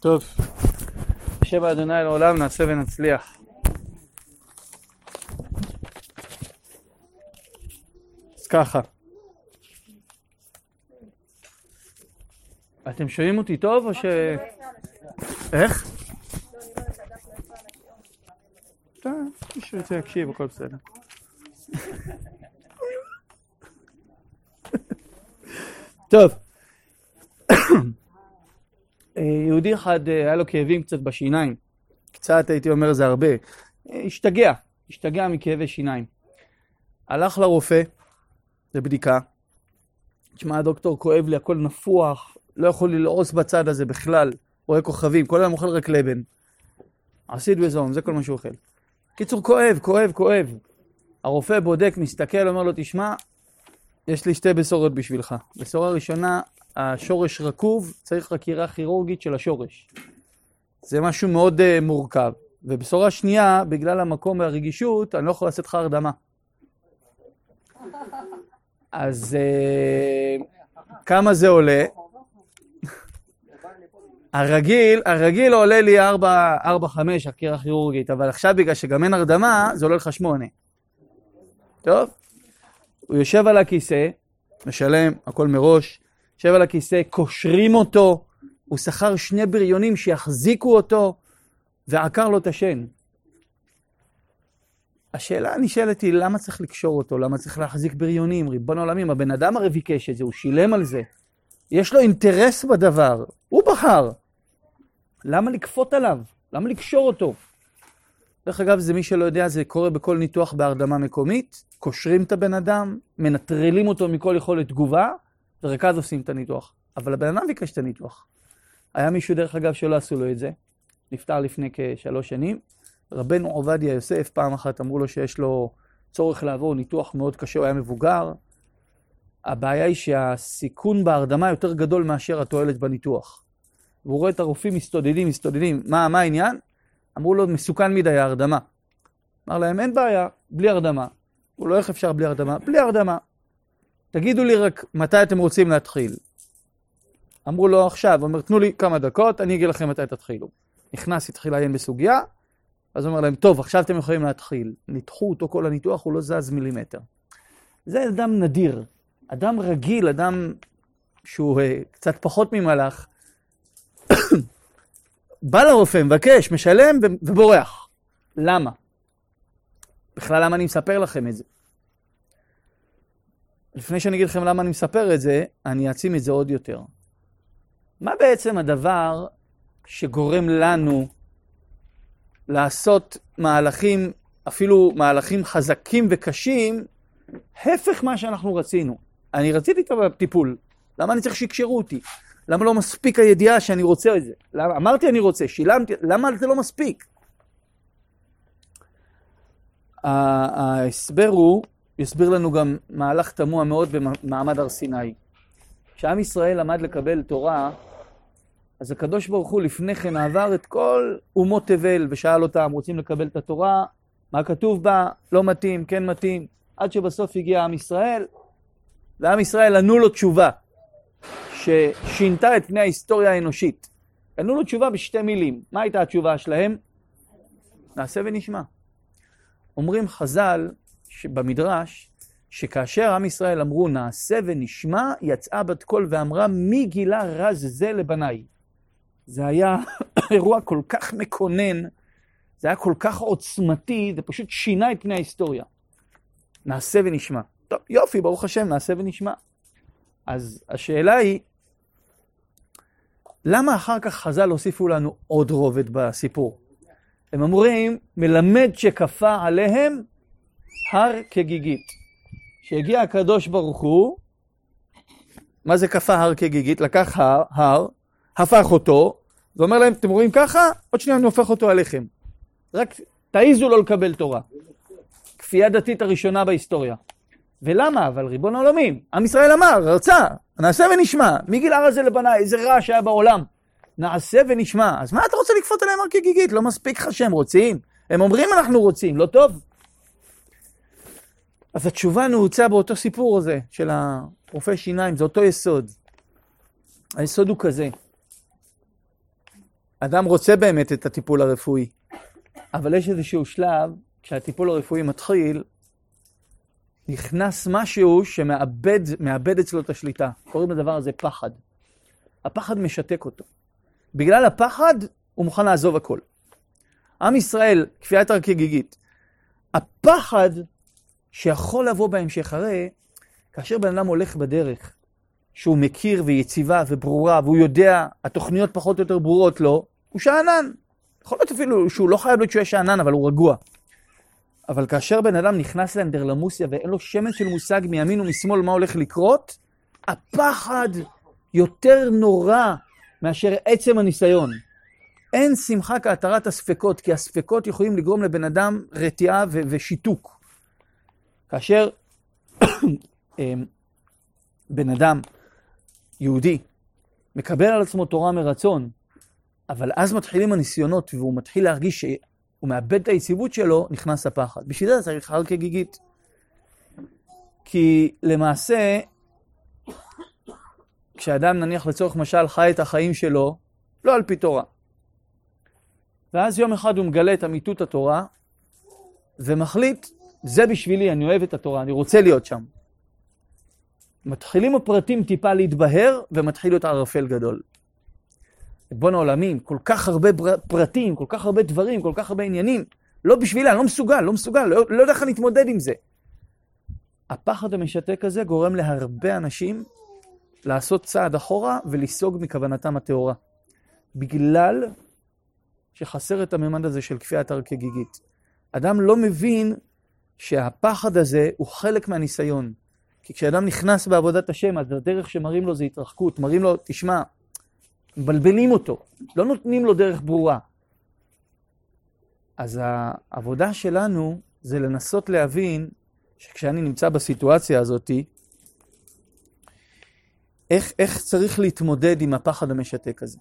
טוב, יושב אדוני לעולם, נעשה ונצליח. אז ככה. אתם שומעים אותי טוב או ש... איך? טוב, מישהו ירצה להקשיב, הכל בסדר. טוב. יהודי אחד היה לו כאבים קצת בשיניים. קצת הייתי אומר זה הרבה. השתגע, השתגע מכאבי שיניים. הלך לרופא, לבדיקה. תשמע, דוקטור, כואב לי, הכל נפוח, לא יכול ללעוס בצד הזה בכלל. רואה כוכבים, כל היום אוכל רק לבן. עשית בזום, זה כל מה שהוא אוכל. קיצור, כואב, כואב, כואב. הרופא בודק, מסתכל, אומר לו, תשמע, יש לי שתי בשורות בשבילך. בשורה ראשונה, השורש רקוב, צריך חקירה כירורגית של השורש. זה משהו מאוד uh, מורכב. ובשורה שנייה, בגלל המקום והרגישות, אני לא יכול לעשות לך הרדמה. אז uh, כמה זה עולה? הרגיל, הרגיל עולה לי 4-5 חקירה כירורגית, אבל עכשיו בגלל שגם אין הרדמה, זה עולה לך 8. טוב? הוא יושב על הכיסא, משלם, הכל מראש, יושב על הכיסא, קושרים אותו, הוא שכר שני בריונים שיחזיקו אותו, ועקר לו את השן. השאלה הנשאלת היא, למה צריך לקשור אותו? למה צריך להחזיק בריונים? ריבון העולמים, הבן אדם הרי ביקש את זה, הוא שילם על זה. יש לו אינטרס בדבר, הוא בחר. למה לכפות עליו? למה לקשור אותו? דרך אגב, זה מי שלא יודע, זה קורה בכל ניתוח בהרדמה מקומית, קושרים את הבן אדם, מנטרלים אותו מכל יכולת תגובה, אז עושים את הניתוח. אבל הבן אדם ביקש את הניתוח. היה מישהו, דרך אגב, שלא עשו לו את זה, נפטר לפני כשלוש שנים. רבנו עובדיה יוסף, פעם אחת אמרו לו שיש לו צורך לעבור ניתוח מאוד קשה, הוא היה מבוגר. הבעיה היא שהסיכון בהרדמה יותר גדול מאשר התועלת בניתוח. והוא רואה את הרופאים מסתודדים, מסתודדים, מה, מה העניין? אמרו לו, מסוכן מדי ההרדמה. אמר להם, אין בעיה, בלי הרדמה. הוא לא, איך אפשר בלי הרדמה? בלי הרדמה. תגידו לי רק מתי אתם רוצים להתחיל. אמרו לו עכשיו, הוא אומר, תנו לי כמה דקות, אני אגיד לכם מתי תתחילו. נכנס, התחיל לעיין בסוגיה, אז הוא אומר להם, טוב, עכשיו אתם יכולים להתחיל. ניתחו אותו כל הניתוח, הוא לא זז מילימטר. זה אדם נדיר, אדם רגיל, אדם שהוא uh, קצת פחות ממלאך, בא לרופא, מבקש, משלם ובורח. למה? בכלל למה אני מספר לכם את זה? לפני שאני אגיד לכם למה אני מספר את זה, אני אעצים את זה עוד יותר. מה בעצם הדבר שגורם לנו לעשות מהלכים, אפילו מהלכים חזקים וקשים, הפך מה שאנחנו רצינו? אני רציתי את הטיפול, למה אני צריך שיקשרו אותי? למה לא מספיק הידיעה שאני רוצה את זה? למה, אמרתי אני רוצה, שילמתי, למה זה לא מספיק? ההסבר הוא, יסביר לנו גם מהלך תמוה מאוד במעמד הר סיני. כשעם ישראל למד לקבל תורה, אז הקדוש ברוך הוא לפני כן עבר את כל אומות תבל ושאל אותם, רוצים לקבל את התורה? מה כתוב בה? לא מתאים, כן מתאים. עד שבסוף הגיע עם ישראל, ועם ישראל ענו לו תשובה. ששינתה את פני ההיסטוריה האנושית. ענו לו תשובה בשתי מילים. מה הייתה התשובה שלהם? נעשה ונשמע. אומרים חז"ל במדרש, שכאשר עם ישראל אמרו נעשה ונשמע, יצאה בת קול ואמרה מי גילה רז זה לבניי. זה היה אירוע כל כך מקונן, זה היה כל כך עוצמתי, זה פשוט שינה את פני ההיסטוריה. נעשה ונשמע. טוב, יופי, ברוך השם, נעשה ונשמע. אז השאלה היא, למה אחר כך חז"ל הוסיפו לנו עוד רובד בסיפור? הם אומרים, מלמד שכפה עליהם הר כגיגית. שהגיע הקדוש ברוך הוא, מה זה כפה הר כגיגית? לקח הר, הר, הפך אותו, ואומר להם, אתם רואים ככה? עוד שניה אני הופך אותו עליכם. רק תעיזו לא לקבל תורה. כפייה דתית הראשונה בהיסטוריה. ולמה? אבל ריבון העולמים, עם ישראל אמר, רצה, נעשה ונשמע. מגיל הר הזה לבניי, איזה רעש היה בעולם. נעשה ונשמע. אז מה אתה רוצה לכפות עליהם הר כגיגית? לא מספיק לך שהם רוצים? הם אומרים אנחנו רוצים, לא טוב? אז התשובה נעוצה באותו סיפור הזה של הרופא שיניים, זה אותו יסוד. היסוד הוא כזה. אדם רוצה באמת את הטיפול הרפואי, אבל יש איזשהו שלב, כשהטיפול הרפואי מתחיל, נכנס משהו שמאבד אצלו את השליטה. קוראים לדבר הזה פחד. הפחד משתק אותו. בגלל הפחד, הוא מוכן לעזוב הכל. עם ישראל, כפייה יותר כגיגית. הפחד שיכול לבוא בהמשך, הרי כאשר בן אדם הולך בדרך, שהוא מכיר ויציבה וברורה, והוא יודע, התוכניות פחות או יותר ברורות לו, הוא שאנן. יכול להיות אפילו שהוא לא חייב להיות שהוא יהיה שאנן, אבל הוא רגוע. אבל כאשר בן אדם נכנס לאנדרלמוסיה ואין לו שמץ של מושג מימין ומשמאל מה הולך לקרות, הפחד יותר נורא מאשר עצם הניסיון. אין שמחה כהתרת הספקות, כי הספקות יכולים לגרום לבן אדם רתיעה ושיתוק. כאשר אמ, בן אדם יהודי מקבל על עצמו תורה מרצון, אבל אז מתחילים הניסיונות והוא מתחיל להרגיש שהוא מאבד את היציבות שלו, נכנס הפחד. בשביל זה צריך הר כגיגית. כי למעשה, כשאדם נניח לצורך משל חי את החיים שלו, לא על פי תורה. ואז יום אחד הוא מגלה את אמיתות התורה, ומחליט, זה בשבילי, אני אוהב את התורה, אני רוצה להיות שם. מתחילים הפרטים טיפה להתבהר, ומתחיל להיות ערפל גדול. ריבון העולמים, כל כך הרבה פרטים, כל כך הרבה דברים, כל כך הרבה עניינים. לא בשבילה, אני לא מסוגל, לא מסוגל, לא, לא יודע איך להתמודד עם זה. הפחד המשתק הזה גורם להרבה אנשים לעשות צעד אחורה ולסוג מכוונתם הטהורה. בגלל שחסר את הממד הזה של כפיית הר כגיגית. אדם לא מבין שהפחד הזה הוא חלק מהניסיון. כי כשאדם נכנס בעבודת השם, אז הדרך שמראים לו זה התרחקות, מראים לו, תשמע, מבלבלים אותו, לא נותנים לו דרך ברורה. אז העבודה שלנו זה לנסות להבין שכשאני נמצא בסיטואציה הזאת, איך, איך צריך להתמודד עם הפחד המשתק הזה.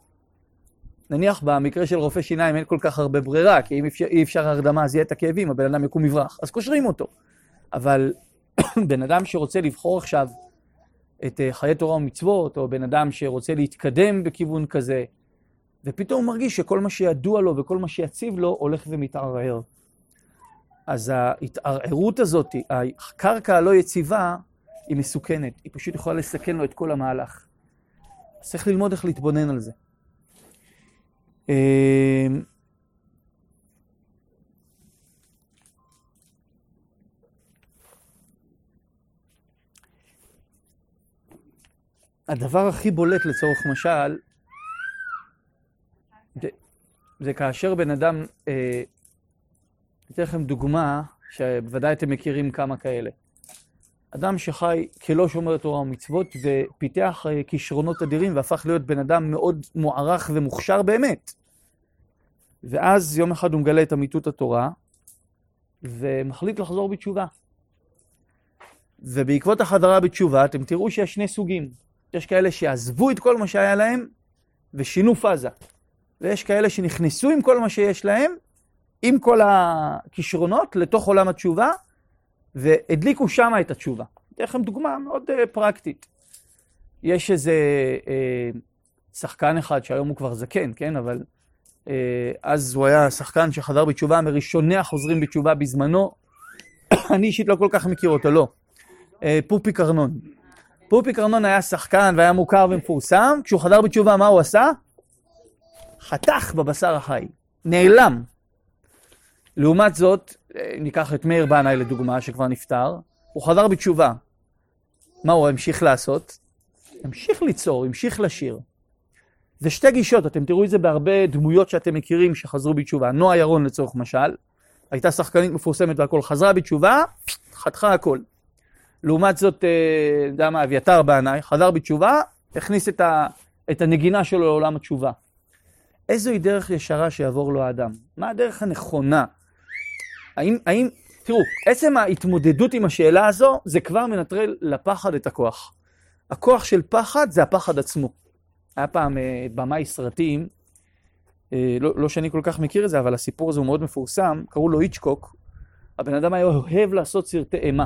נניח במקרה של רופא שיניים אין כל כך הרבה ברירה, כי אם אפשר, אי אפשר הרדמה אז יהיה את הכאבים, הבן אדם יקום מברח, אז קושרים אותו. אבל בן אדם שרוצה לבחור עכשיו את אה, חיי תורה ומצוות, או בן אדם שרוצה להתקדם בכיוון כזה, ופתאום הוא מרגיש שכל מה שידוע לו וכל מה שיציב לו הולך ומתערער. אז ההתערערות הזאת, הקרקע הלא יציבה, היא מסוכנת, היא פשוט יכולה לסכן לו את כל המהלך. צריך ללמוד איך להתבונן על זה. אמ, הדבר הכי בולט לצורך משל, זה, זה כאשר בן אדם, אה, אתן לכם דוגמה, שבוודאי אתם מכירים כמה כאלה. אדם שחי כלא שומר תורה ומצוות ופיתח אה, כישרונות אדירים והפך להיות בן אדם מאוד מוערך ומוכשר באמת. ואז יום אחד הוא מגלה את אמיתות התורה ומחליט לחזור בתשובה. ובעקבות החזרה בתשובה אתם תראו שיש שני סוגים. יש כאלה שעזבו את כל מה שהיה להם ושינו פאזה. ויש כאלה שנכנסו עם כל מה שיש להם, עם כל הכישרונות, לתוך עולם התשובה, והדליקו שמה את התשובה. אתן לכם דוגמה מאוד uh, פרקטית. יש איזה uh, שחקן אחד שהיום הוא כבר זקן, כן? אבל uh, אז הוא היה שחקן שחזר בתשובה מראשוני החוזרים בתשובה בזמנו. אני אישית לא כל כך מכיר אותו, לא. Uh, פופי קרנון. פופי קרנון היה שחקן והיה מוכר ומפורסם, כשהוא חזר בתשובה, מה הוא עשה? חתך בבשר החי, נעלם. לעומת זאת, ניקח את מאיר בנאי לדוגמה, שכבר נפטר, הוא חזר בתשובה. מה הוא המשיך לעשות? המשיך ליצור, המשיך לשיר. זה שתי גישות, אתם תראו את זה בהרבה דמויות שאתם מכירים שחזרו בתשובה. נועה ירון לצורך משל, הייתה שחקנית מפורסמת והכל, חזרה בתשובה, חתכה הכל. לעומת זאת, אה, יודע מה, אביתר בנאי, חזר בתשובה, הכניס את, ה, את הנגינה שלו לעולם התשובה. איזוהי דרך ישרה שיעבור לו האדם? מה הדרך הנכונה? האם, האם, תראו, עצם ההתמודדות עם השאלה הזו, זה כבר מנטרל לפחד את הכוח. הכוח של פחד זה הפחד עצמו. היה פעם אה, במאי סרטים, אה, לא, לא שאני כל כך מכיר את זה, אבל הסיפור הזה הוא מאוד מפורסם, קראו לו איצ'קוק. הבן אדם היה אוהב לעשות סרטי אימה.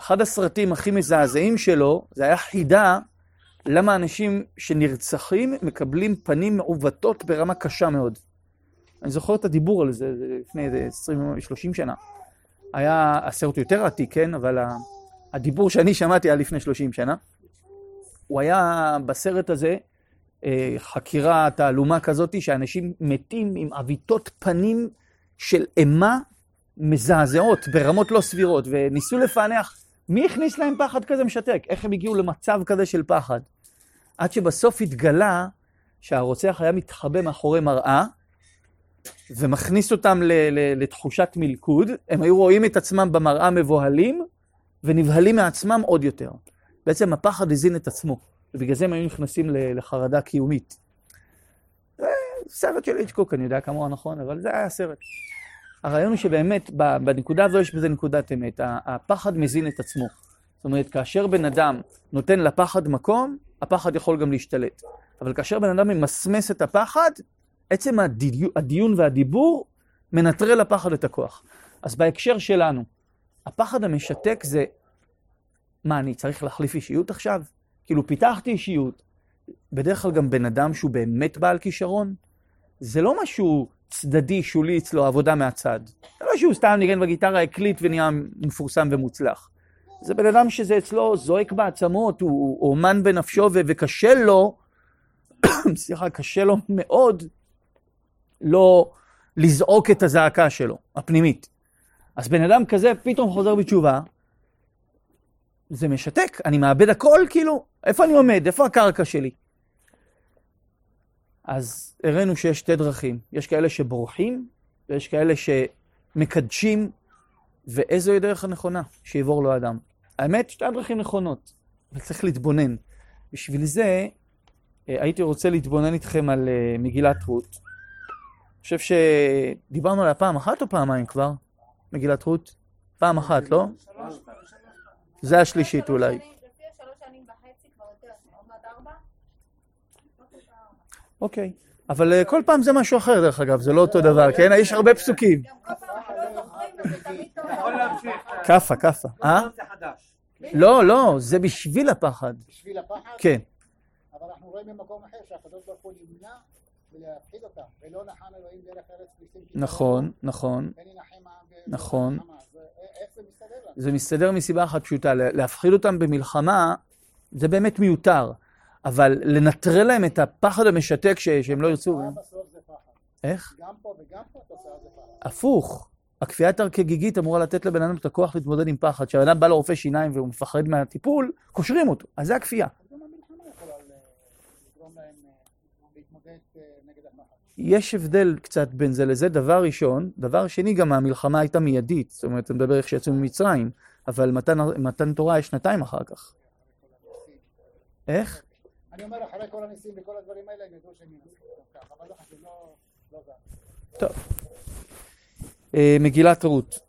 אחד הסרטים הכי מזעזעים שלו, זה היה חידה למה אנשים שנרצחים מקבלים פנים מעוותות ברמה קשה מאוד. אני זוכר את הדיבור על זה, לפני 20-30 שנה. היה הסרט יותר עתיק, כן? אבל הדיבור שאני שמעתי היה לפני 30 שנה. הוא היה בסרט הזה אה, חקירה תעלומה כזאת, שאנשים מתים עם עוויתות פנים של אימה מזעזעות, ברמות לא סבירות, וניסו לפענח מי הכניס להם פחד כזה משתק, איך הם הגיעו למצב כזה של פחד. עד שבסוף התגלה שהרוצח היה מתחבא מאחורי מראה, ומכניס אותם לתחושת מלכוד, הם היו רואים את עצמם במראה מבוהלים, ונבהלים מעצמם עוד יותר. בעצם הפחד הזין את עצמו, ובגלל זה הם היו נכנסים לחרדה קיומית. זה סרט של איצ'קוק, אני יודע כמוה נכון, אבל זה היה סרט. הרעיון הוא שבאמת, בנקודה הזו יש בזה נקודת אמת. הפחד מזין את עצמו. זאת אומרת, כאשר בן אדם נותן לפחד מקום, הפחד יכול גם להשתלט. אבל כאשר בן אדם ממסמס את הפחד, עצם הדיון, והדיבור מנטרל לפחד את הכוח. אז בהקשר שלנו, הפחד המשתק זה, מה, אני צריך להחליף אישיות עכשיו? כאילו, פיתחתי אישיות, בדרך כלל גם בן אדם שהוא באמת בעל כישרון, זה לא משהו צדדי, שולי אצלו, עבודה מהצד. זה לא שהוא סתם ניגן בגיטרה, הקליט ונהיה מפורסם ומוצלח. זה בן אדם שזה אצלו זועק בעצמות, הוא, הוא אומן בנפשו ו- וקשה לו, סליחה, קשה לו מאוד לא לזעוק את הזעקה שלו, הפנימית. אז בן אדם כזה פתאום חוזר בתשובה, זה משתק, אני מאבד הכל, כאילו, איפה אני עומד? איפה הקרקע שלי? אז הראינו שיש שתי דרכים. יש כאלה שבורחים, ויש כאלה שמקדשים, ואיזוהי דרך הנכונה שיעבור לו אדם. האמת, שתי הדרכים נכונות, אבל צריך להתבונן. בשביל זה, אה, הייתי רוצה להתבונן איתכם על אה, מגילת רות. חושב שדיברנו עליה פעם אחת או פעמיים כבר, מגילת רות? פעם אחת, לא? זה השלישית אולי. אוקיי. אבל אה, כל פעם זה משהו אחר, דרך אגב, זה לא אותו דבר, כן? יש הרבה פסוקים. כאפה, כאפה. אה? לא, לא, זה בשביל הפחד. בשביל הפחד? כן. אבל אנחנו רואים במקום אחר שהקדוש ברוך הוא נמנע ולהפחיד אותם, ולא נחם אלוהים דרך ארץ פלישתים. נכון, נכון. נכון. זה מסתדר מסיבה אחת פשוטה, להפחיד אותם במלחמה זה באמת מיותר. אבל לנטרל להם את הפחד המשתק ש... שהם לא ירצו. איך? גם פה וגם פה התוצאה זה פחד. הפוך. הכפייה התר-כגיגית אמורה לתת לבן אדם את הכוח להתמודד עם פחד. כשבן אדם בא לרופא שיניים והוא מפחד מהטיפול, קושרים אותו. אז זה הכפייה. יש הבדל קצת בין זה לזה, דבר ראשון. דבר שני, גם המלחמה הייתה מיידית. זאת אומרת, אתה מדבר איך שיצאו ממצרים, אבל מתן, מתן תורה יש שנתיים אחר כך. איך? אני אומר, אחרי כל הניסים וכל הדברים האלה, הם ידעו שהם ככה, אבל לא חשוב, לא... לא טוב. אה, מגילת רות.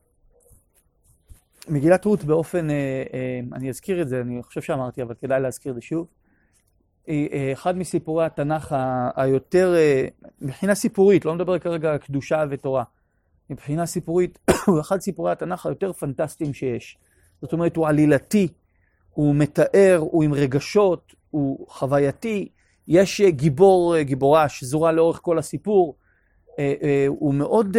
מגילת רות באופן, אה, אה, אני אזכיר את זה, אני חושב שאמרתי, אבל כדאי להזכיר את זה שוב. היא אחד מסיפורי התנ"ך היותר, מבחינה סיפורית, לא מדבר כרגע על קדושה ותורה. מבחינה סיפורית, הוא אחד סיפורי התנ"ך היותר פנטסטיים שיש. זאת אומרת, הוא עלילתי, הוא מתאר, הוא עם רגשות, הוא חווייתי, יש אה, גיבור, אה, גיבורה שזורה לאורך כל הסיפור, אה, הוא מאוד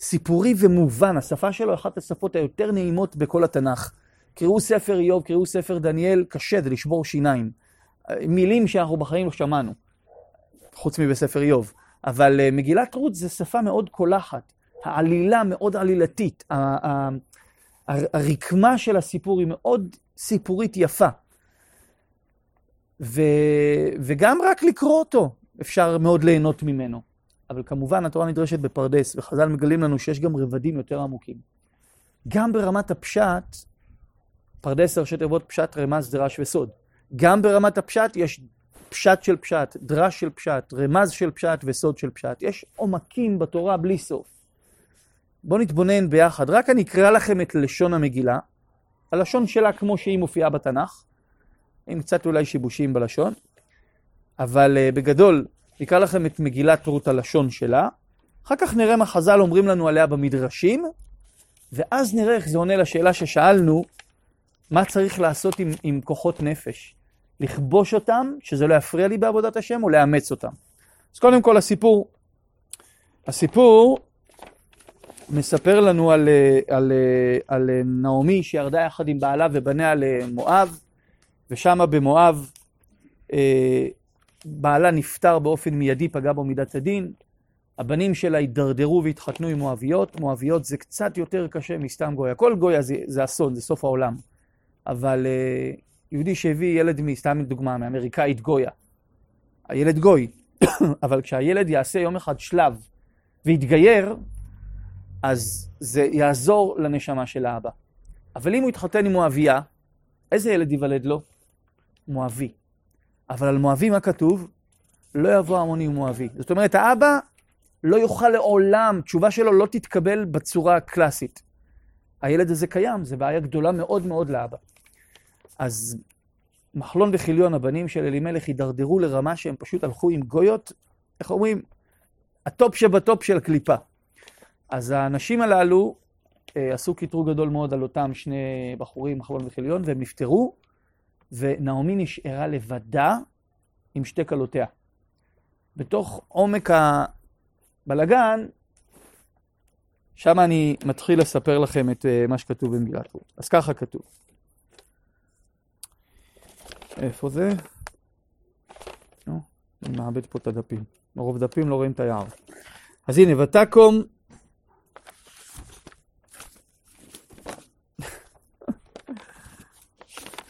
סיפורי ומובן, השפה שלו אחת השפות היותר נעימות בכל התנ"ך. קראו ספר איוב, קראו ספר דניאל, קשה, זה לשבור שיניים. מילים שאנחנו בחיים לא שמענו, חוץ מבספר איוב. אבל מגילת רות זה שפה מאוד קולחת, העלילה מאוד עלילתית, הרקמה של הסיפור היא מאוד סיפורית יפה. ו... וגם רק לקרוא אותו אפשר מאוד ליהנות ממנו. אבל כמובן התורה נדרשת בפרדס, וחז"ל מגלים לנו שיש גם רבדים יותר עמוקים. גם ברמת הפשט, פרדס ראשי תיבות פשט, רמז, דרש וסוד. גם ברמת הפשט יש פשט של פשט, דרש של פשט, רמז של פשט וסוד של פשט. יש עומקים בתורה בלי סוף. בואו נתבונן ביחד. רק אני אקרא לכם את לשון המגילה, הלשון שלה כמו שהיא מופיעה בתנ"ך, עם קצת אולי שיבושים בלשון, אבל uh, בגדול, נקרא לכם את מגילת רות הלשון שלה, אחר כך נראה מה חז"ל אומרים לנו עליה במדרשים, ואז נראה איך זה עונה לשאלה ששאלנו, מה צריך לעשות עם, עם כוחות נפש, לכבוש אותם, שזה לא יפריע לי בעבודת השם, או לאמץ אותם. אז קודם כל הסיפור. הסיפור מספר לנו על, על, על נעמי שירדה יחד עם בעלה ובניה למואב, ושם במואב אה, בעלה נפטר באופן מיידי, פגע בו מידת הדין. הבנים שלה הידרדרו והתחתנו עם מואביות. מואביות זה קצת יותר קשה מסתם גויה. כל גויה זה, זה אסון, זה סוף העולם. אבל אה, יהודי שהביא ילד, סתם דוגמה, מאמריקאית גויה. הילד גוי, אבל כשהילד יעשה יום אחד שלב ויתגייר, אז זה יעזור לנשמה של האבא. אבל אם הוא יתחתן עם מואביה, איזה ילד ייוולד לו? מואבי. אבל על מואבי מה כתוב? לא יבוא המוני ומואבי. זאת אומרת, האבא לא יוכל לעולם, תשובה שלו לא תתקבל בצורה הקלאסית. הילד הזה קיים, זו בעיה גדולה מאוד מאוד לאבא. אז מחלון וחיליון, הבנים של אלימלך, הידרדרו לרמה שהם פשוט הלכו עם גויות, איך אומרים? ה top שב top של הקליפה. אז האנשים הללו אה, עשו קיטרוג גדול מאוד על אותם שני בחורים, מחלון וחיליון, והם נפטרו, ונעמי נשארה לבדה עם שתי כלותיה. בתוך עומק הבלגן, שם אני מתחיל לספר לכם את אה, מה שכתוב במגילת רות. אז ככה כתוב. איפה זה? נו, אני מאבד פה את הדפים. מרוב דפים לא רואים את היער. אז הנה, ותקום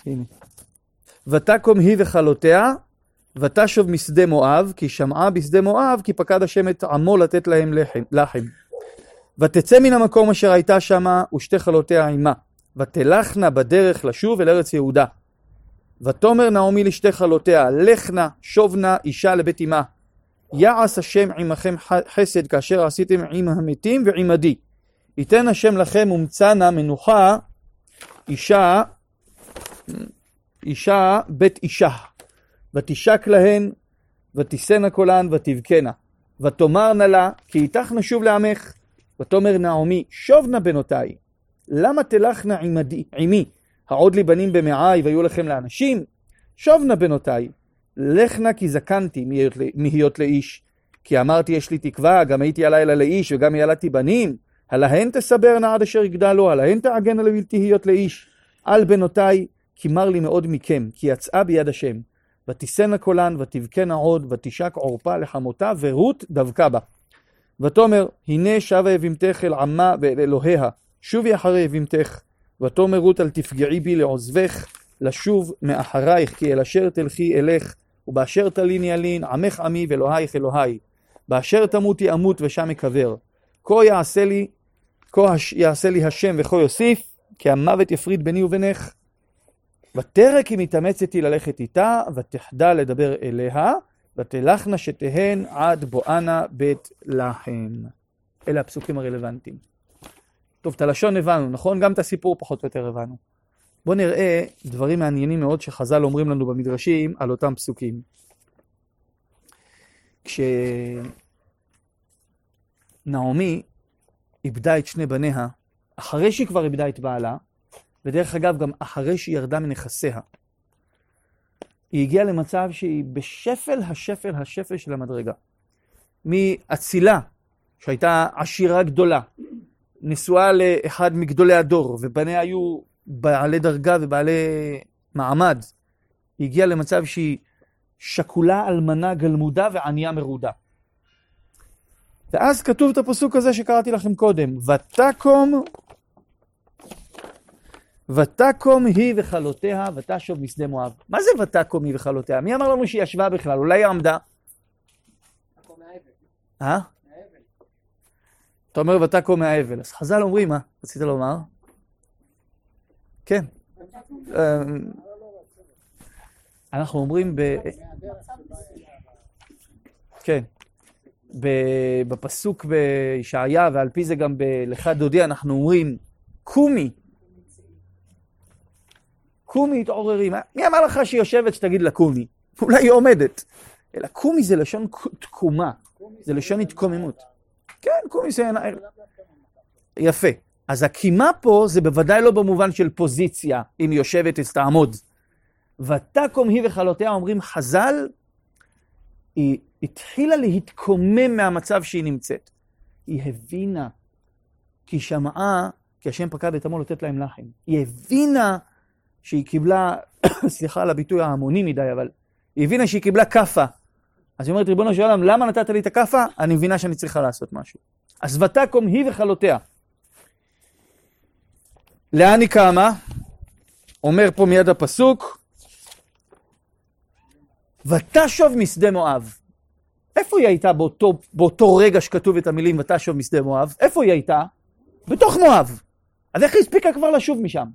הנה. ותקום היא וכלותיה, ותשוב משדה מואב, כי שמעה בשדה מואב, כי פקד השם את עמו לתת להם לחם. לחם. ותצא מן המקום אשר הייתה שמה, ושתי כלותיה עמה. ותלכנה בדרך לשוב אל ארץ יהודה. ותאמר נעמי לשתי כלותיה, לכנה, שובנה, אישה לבית אמה. יעש השם עמכם חסד כאשר עשיתם עם המתים ועמדי. ייתן השם לכם ומצאנה מנוחה, אישה אישה בית אישה, ותשק להן, ותישאנה קולן, ותבכנה. ותאמרנה לה, כי איתך נשוב לעמך. ותאמר נעמי, שובנה בנותיי, למה תלכנה עמדי, עמי? העוד לי בנים במעי והיו לכם לאנשים? שובנה בנותיי, לכנה כי זקנתי מהיות לאיש. כי אמרתי יש לי תקווה, גם הייתי הלילה לאיש וגם ילדתי בנים. הלהן תסברנה עד אשר יגדלו, הלהן תעגנה לבלתי היות לאיש. על בנותיי כי מר לי מאוד מכם, כי יצאה ביד השם. ותישאנה קולן, ותבכנה עוד, ותשק עורפה לחמותה, ורות דבקה בה. ותאמר, הנה שבה יבימתך אל עמה ואל אלוהיה, שובי אחרי יבימתך. ותאמר רות, אל תפגעי בי לעוזבך, לשוב מאחרייך, כי אל אשר תלכי אלך, ובאשר תליני אלין, עמך עמי ואלוהיך אלוהי. באשר תמותי אמות ושם אקבר. כה יעשה לי, כה יעשה לי השם וכה יוסיף, כי המוות יפריד ביני ובינך. ותרא כי מתאמצתי ללכת איתה, ותחדל לדבר אליה, ותלכנה שתהן עד בואנה בית לחם. אלה הפסוקים הרלוונטיים. טוב, את הלשון הבנו, נכון? גם את הסיפור פחות או יותר הבנו. בואו נראה דברים מעניינים מאוד שחז"ל אומרים לנו במדרשים על אותם פסוקים. כשנעמי איבדה את שני בניה, אחרי שהיא כבר איבדה את בעלה, ודרך אגב, גם אחרי שהיא ירדה מנכסיה, היא הגיעה למצב שהיא בשפל השפל השפל של המדרגה. מאצילה, שהייתה עשירה גדולה, נשואה לאחד מגדולי הדור, ובניה היו בעלי דרגה ובעלי מעמד, היא הגיעה למצב שהיא שכולה אלמנה גלמודה וענייה מרודה. ואז כתוב את הפסוק הזה שקראתי לכם קודם, ותקום ותקום היא וכלותיה ותשוב משדה מואב. מה זה ותקום היא וכלותיה? מי אמר לנו שהיא ישבה בכלל? אולי היא עמדה? אה? אתה אומר ותקום מהאבל. אז חז"ל אומרים, מה רצית לומר? כן. אה, אנחנו אומרים ב... כן. בפסוק בישעיה, ועל פי זה גם בלכה דודי, אנחנו אומרים, קומי, קומי התעוררי. מי אמר לך שהיא יושבת שתגיד לה קומי? אולי היא עומדת. אלא קומי זה לשון תקומה, זה לשון התקוממות. כן, קומי זה... יפה. אז הקימה פה זה בוודאי לא במובן של פוזיציה, אם יושבת אז תעמוד. ותקום היא וכלותיה, אומרים חז"ל, היא התחילה להתקומם מהמצב שהיא נמצאת. היא הבינה, כי שמעה, כי השם פקד את עמו לתת להם לחם. היא הבינה שהיא קיבלה, סליחה על הביטוי ההמוני מדי, אבל היא הבינה שהיא קיבלה כאפה. אז היא אומרת, ריבונו של עולם, למה נתת לי את הכאפה? אני מבינה שאני צריכה לעשות משהו. אז ותקום היא וכלותיה. לאן היא קמה? אומר פה מיד הפסוק, ותשוב משדה מואב. איפה היא הייתה באותו, באותו רגע שכתוב את המילים ותשוב משדה מואב? איפה היא הייתה? בתוך מואב. אז איך היא הספיקה כבר לשוב משם?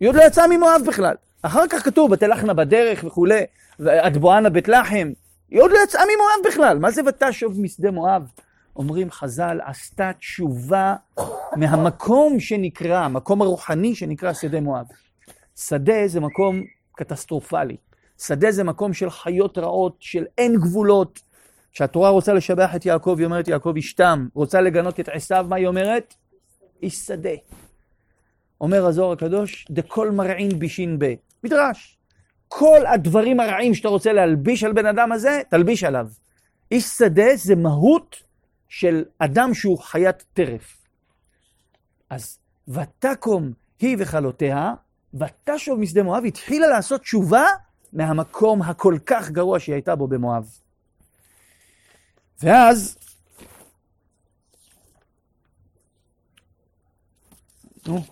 היא עוד לא יצאה ממואב בכלל. אחר כך כתוב, ותלכנה בדרך וכולי, ועד בואנה בית לחם. היא עוד לא יצאה ממואב בכלל. מה זה ותשוב משדה מואב? אומרים חז"ל, עשתה תשובה מהמקום שנקרא, המקום הרוחני שנקרא שדה מואב. שדה זה מקום קטסטרופלי. שדה זה מקום של חיות רעות, של אין גבולות. כשהתורה רוצה לשבח את יעקב, היא אומרת יעקב ישתם. רוצה לגנות את עשיו, מה היא אומרת? איש שדה. אומר הזוהר הקדוש, דכל מרעין בישין ב. מדרש. כל הדברים הרעים שאתה רוצה להלביש על בן אדם הזה, תלביש עליו. איש שדה זה מהות של אדם שהוא חיית טרף. אז ותקום היא וכלותיה, ותשוב משדה מואב, התחילה לעשות תשובה מהמקום הכל כך גרוע שהיא הייתה בו במואב. ואז, נו,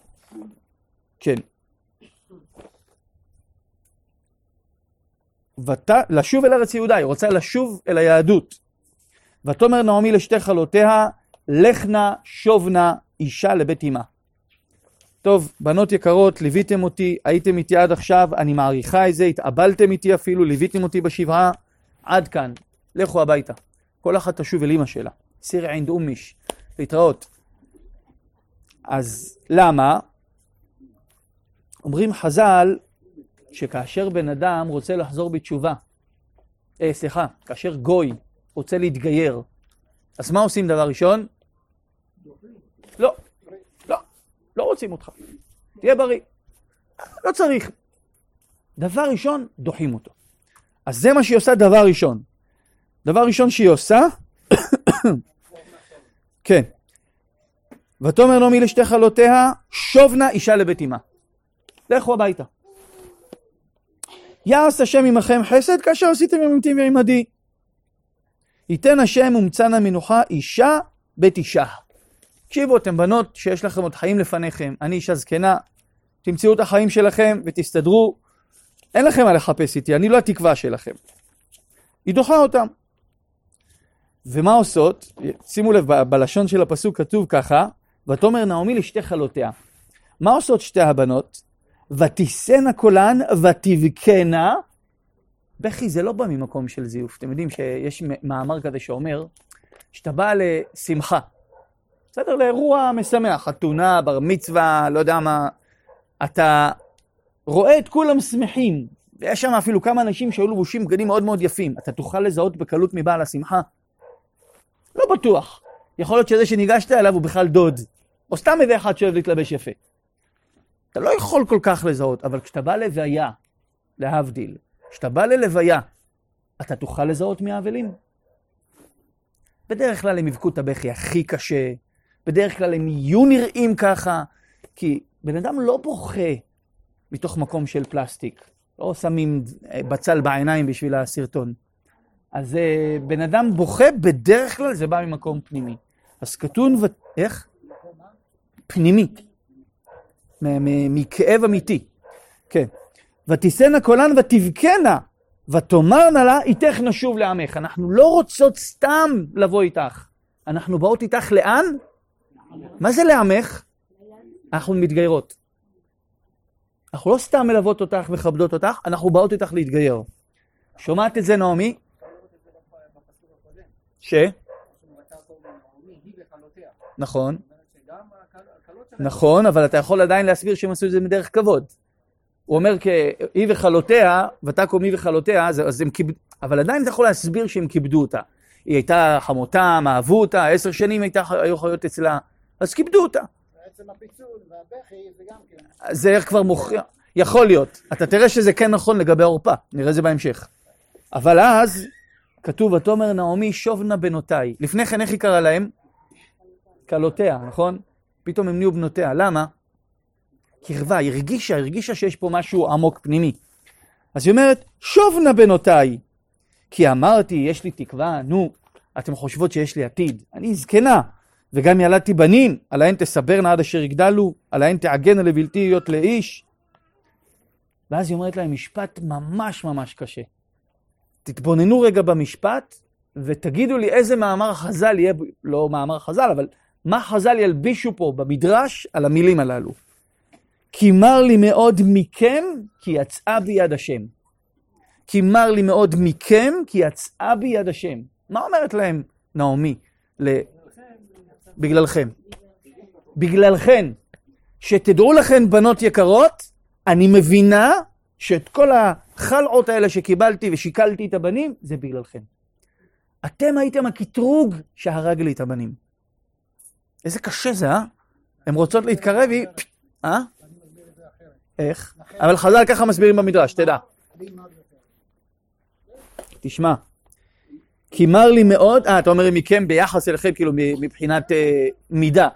כן. ות... לשוב אל ארץ יהודה, היא רוצה לשוב אל היהדות. ותאמר נעמי לשתי חלותיה, לך נא שוב נא אישה לבית אמה. טוב, בנות יקרות, ליוויתם אותי, הייתם איתי עד עכשיו, אני מעריכה את זה, התאבלתם איתי אפילו, ליוויתם אותי בשבעה, עד כאן, לכו הביתה. כל אחת תשוב אל אמא שלה. סיר עין דאומיש, להתראות. אז למה? אומרים חז"ל, שכאשר בן אדם רוצה לחזור בתשובה, אה, סליחה, כאשר גוי רוצה להתגייר, אז מה עושים דבר ראשון? לא, לא, לא רוצים אותך. תהיה בריא. לא צריך. דבר ראשון, דוחים אותו. אז זה מה שהיא עושה דבר ראשון. דבר ראשון שהיא עושה, כן. ותאמר נעמי לשתי חלותיה, שובנה אישה לבית אמה. לכו הביתה. יעש השם עמכם חסד כאשר עשיתם ימיתי ועמדי. ייתן השם ומצאנה מנוחה אישה בית אישה. תקשיבו, אתם בנות שיש לכם עוד חיים לפניכם, אני אישה זקנה, תמצאו את החיים שלכם ותסתדרו. אין לכם מה לחפש איתי, אני לא התקווה שלכם. היא דוחה אותם. ומה עושות? שימו לב, בלשון של הפסוק כתוב ככה, ותאמר נעמי לשתי חלותיה. מה עושות שתי הבנות? ותישאנה קולן ותבכנה. בכי זה לא בא ממקום של זיוף. אתם יודעים שיש מאמר כזה שאומר, שאתה בא לשמחה, בסדר? לאירוע משמח, חתונה, בר מצווה, לא יודע מה, אתה רואה את כולם שמחים, ויש שם אפילו כמה אנשים שהיו לבושים בגדים מאוד מאוד יפים. אתה תוכל לזהות בקלות מבעל השמחה? לא בטוח. יכול להיות שזה שניגשת אליו הוא בכלל דוד, או סתם איזה אחד שאוהב להתלבש יפה. אתה לא יכול כל כך לזהות, אבל כשאתה בא לוויה, להבדיל, כשאתה בא ללוויה, אתה תוכל לזהות מי האבלים? בדרך כלל הם יבכו את הבכי הכי קשה, בדרך כלל הם יהיו נראים ככה, כי בן אדם לא בוכה מתוך מקום של פלסטיק, לא שמים אה, בצל בעיניים בשביל הסרטון. אז אה, בן אדם בוכה, בדרך כלל זה בא ממקום פנימי. אז כתוב. איך? פנימי. מכאב אמיתי. כן. ותישאנה קולן ותבכנה, ותאמרנה לה, איתך נשוב לעמך. אנחנו לא רוצות סתם לבוא איתך. אנחנו באות איתך לאן? מה זה לעמך? אנחנו מתגיירות. אנחנו לא סתם מלוות אותך, מכבדות אותך, אנחנו באות איתך להתגייר. שומעת את זה, נעמי? ש? נכון. נכון, אבל אתה יכול עדיין להסביר שהם עשו את זה מדרך כבוד. הוא אומר, היא וכלותיה, ותקום היא וכלותיה, אז הם כיבדו, אבל עדיין אתה יכול להסביר שהם כיבדו אותה. היא הייתה חמותם, אהבו אותה, עשר שנים הייתה, היו חיות אצלה, אז כיבדו אותה. בעצם הפיצול והבכי זה גם כן. זה כבר מוכיח, יכול להיות. אתה תראה שזה כן נכון לגבי עורפה, נראה זה בהמשך. אבל אז, כתוב, ותאמר נעמי שובנה בנותיי. לפני כן, איך היא קראה להם? כלותיה, נכון? פתאום הם נהיו בנותיה. למה? קרבה, היא הרגישה, הרגישה שיש פה משהו עמוק פנימי. אז היא אומרת, שובנה בנותיי. כי אמרתי, יש לי תקווה, נו, אתם חושבות שיש לי עתיד. אני זקנה, וגם ילדתי בנים, על ההן תסברנה עד אשר יגדלו, על ההן תעגנה לבלתי להיות לאיש. ואז היא אומרת להם משפט ממש ממש קשה. תתבוננו רגע במשפט, ותגידו לי איזה מאמר חז"ל יהיה, לא מאמר חז"ל, אבל מה חז"ל ילבישו פה במדרש על המילים הללו. כי מר לי מאוד מכם, כי יצאה בי יד השם. כי מר לי מאוד מכם, כי יצאה בי יד השם. מה אומרת להם נעמי? ל... בגללכם. בגללכן. שתדעו לכן, בנות יקרות, אני מבינה שאת כל החלעות האלה שקיבלתי ושיקלתי את הבנים, זה בגללכם. אתם הייתם הקטרוג שהרג לי את הבנים. איזה קשה זה, אה? הן רוצות להתקרב, היא... אה? איך? אבל חז"ל ככה מסבירים במדרש, תדע. תשמע. כי מר לי מאוד, אה, אתה אומר מכם ביחס אליכם, כאילו מבחינת אה, מידה.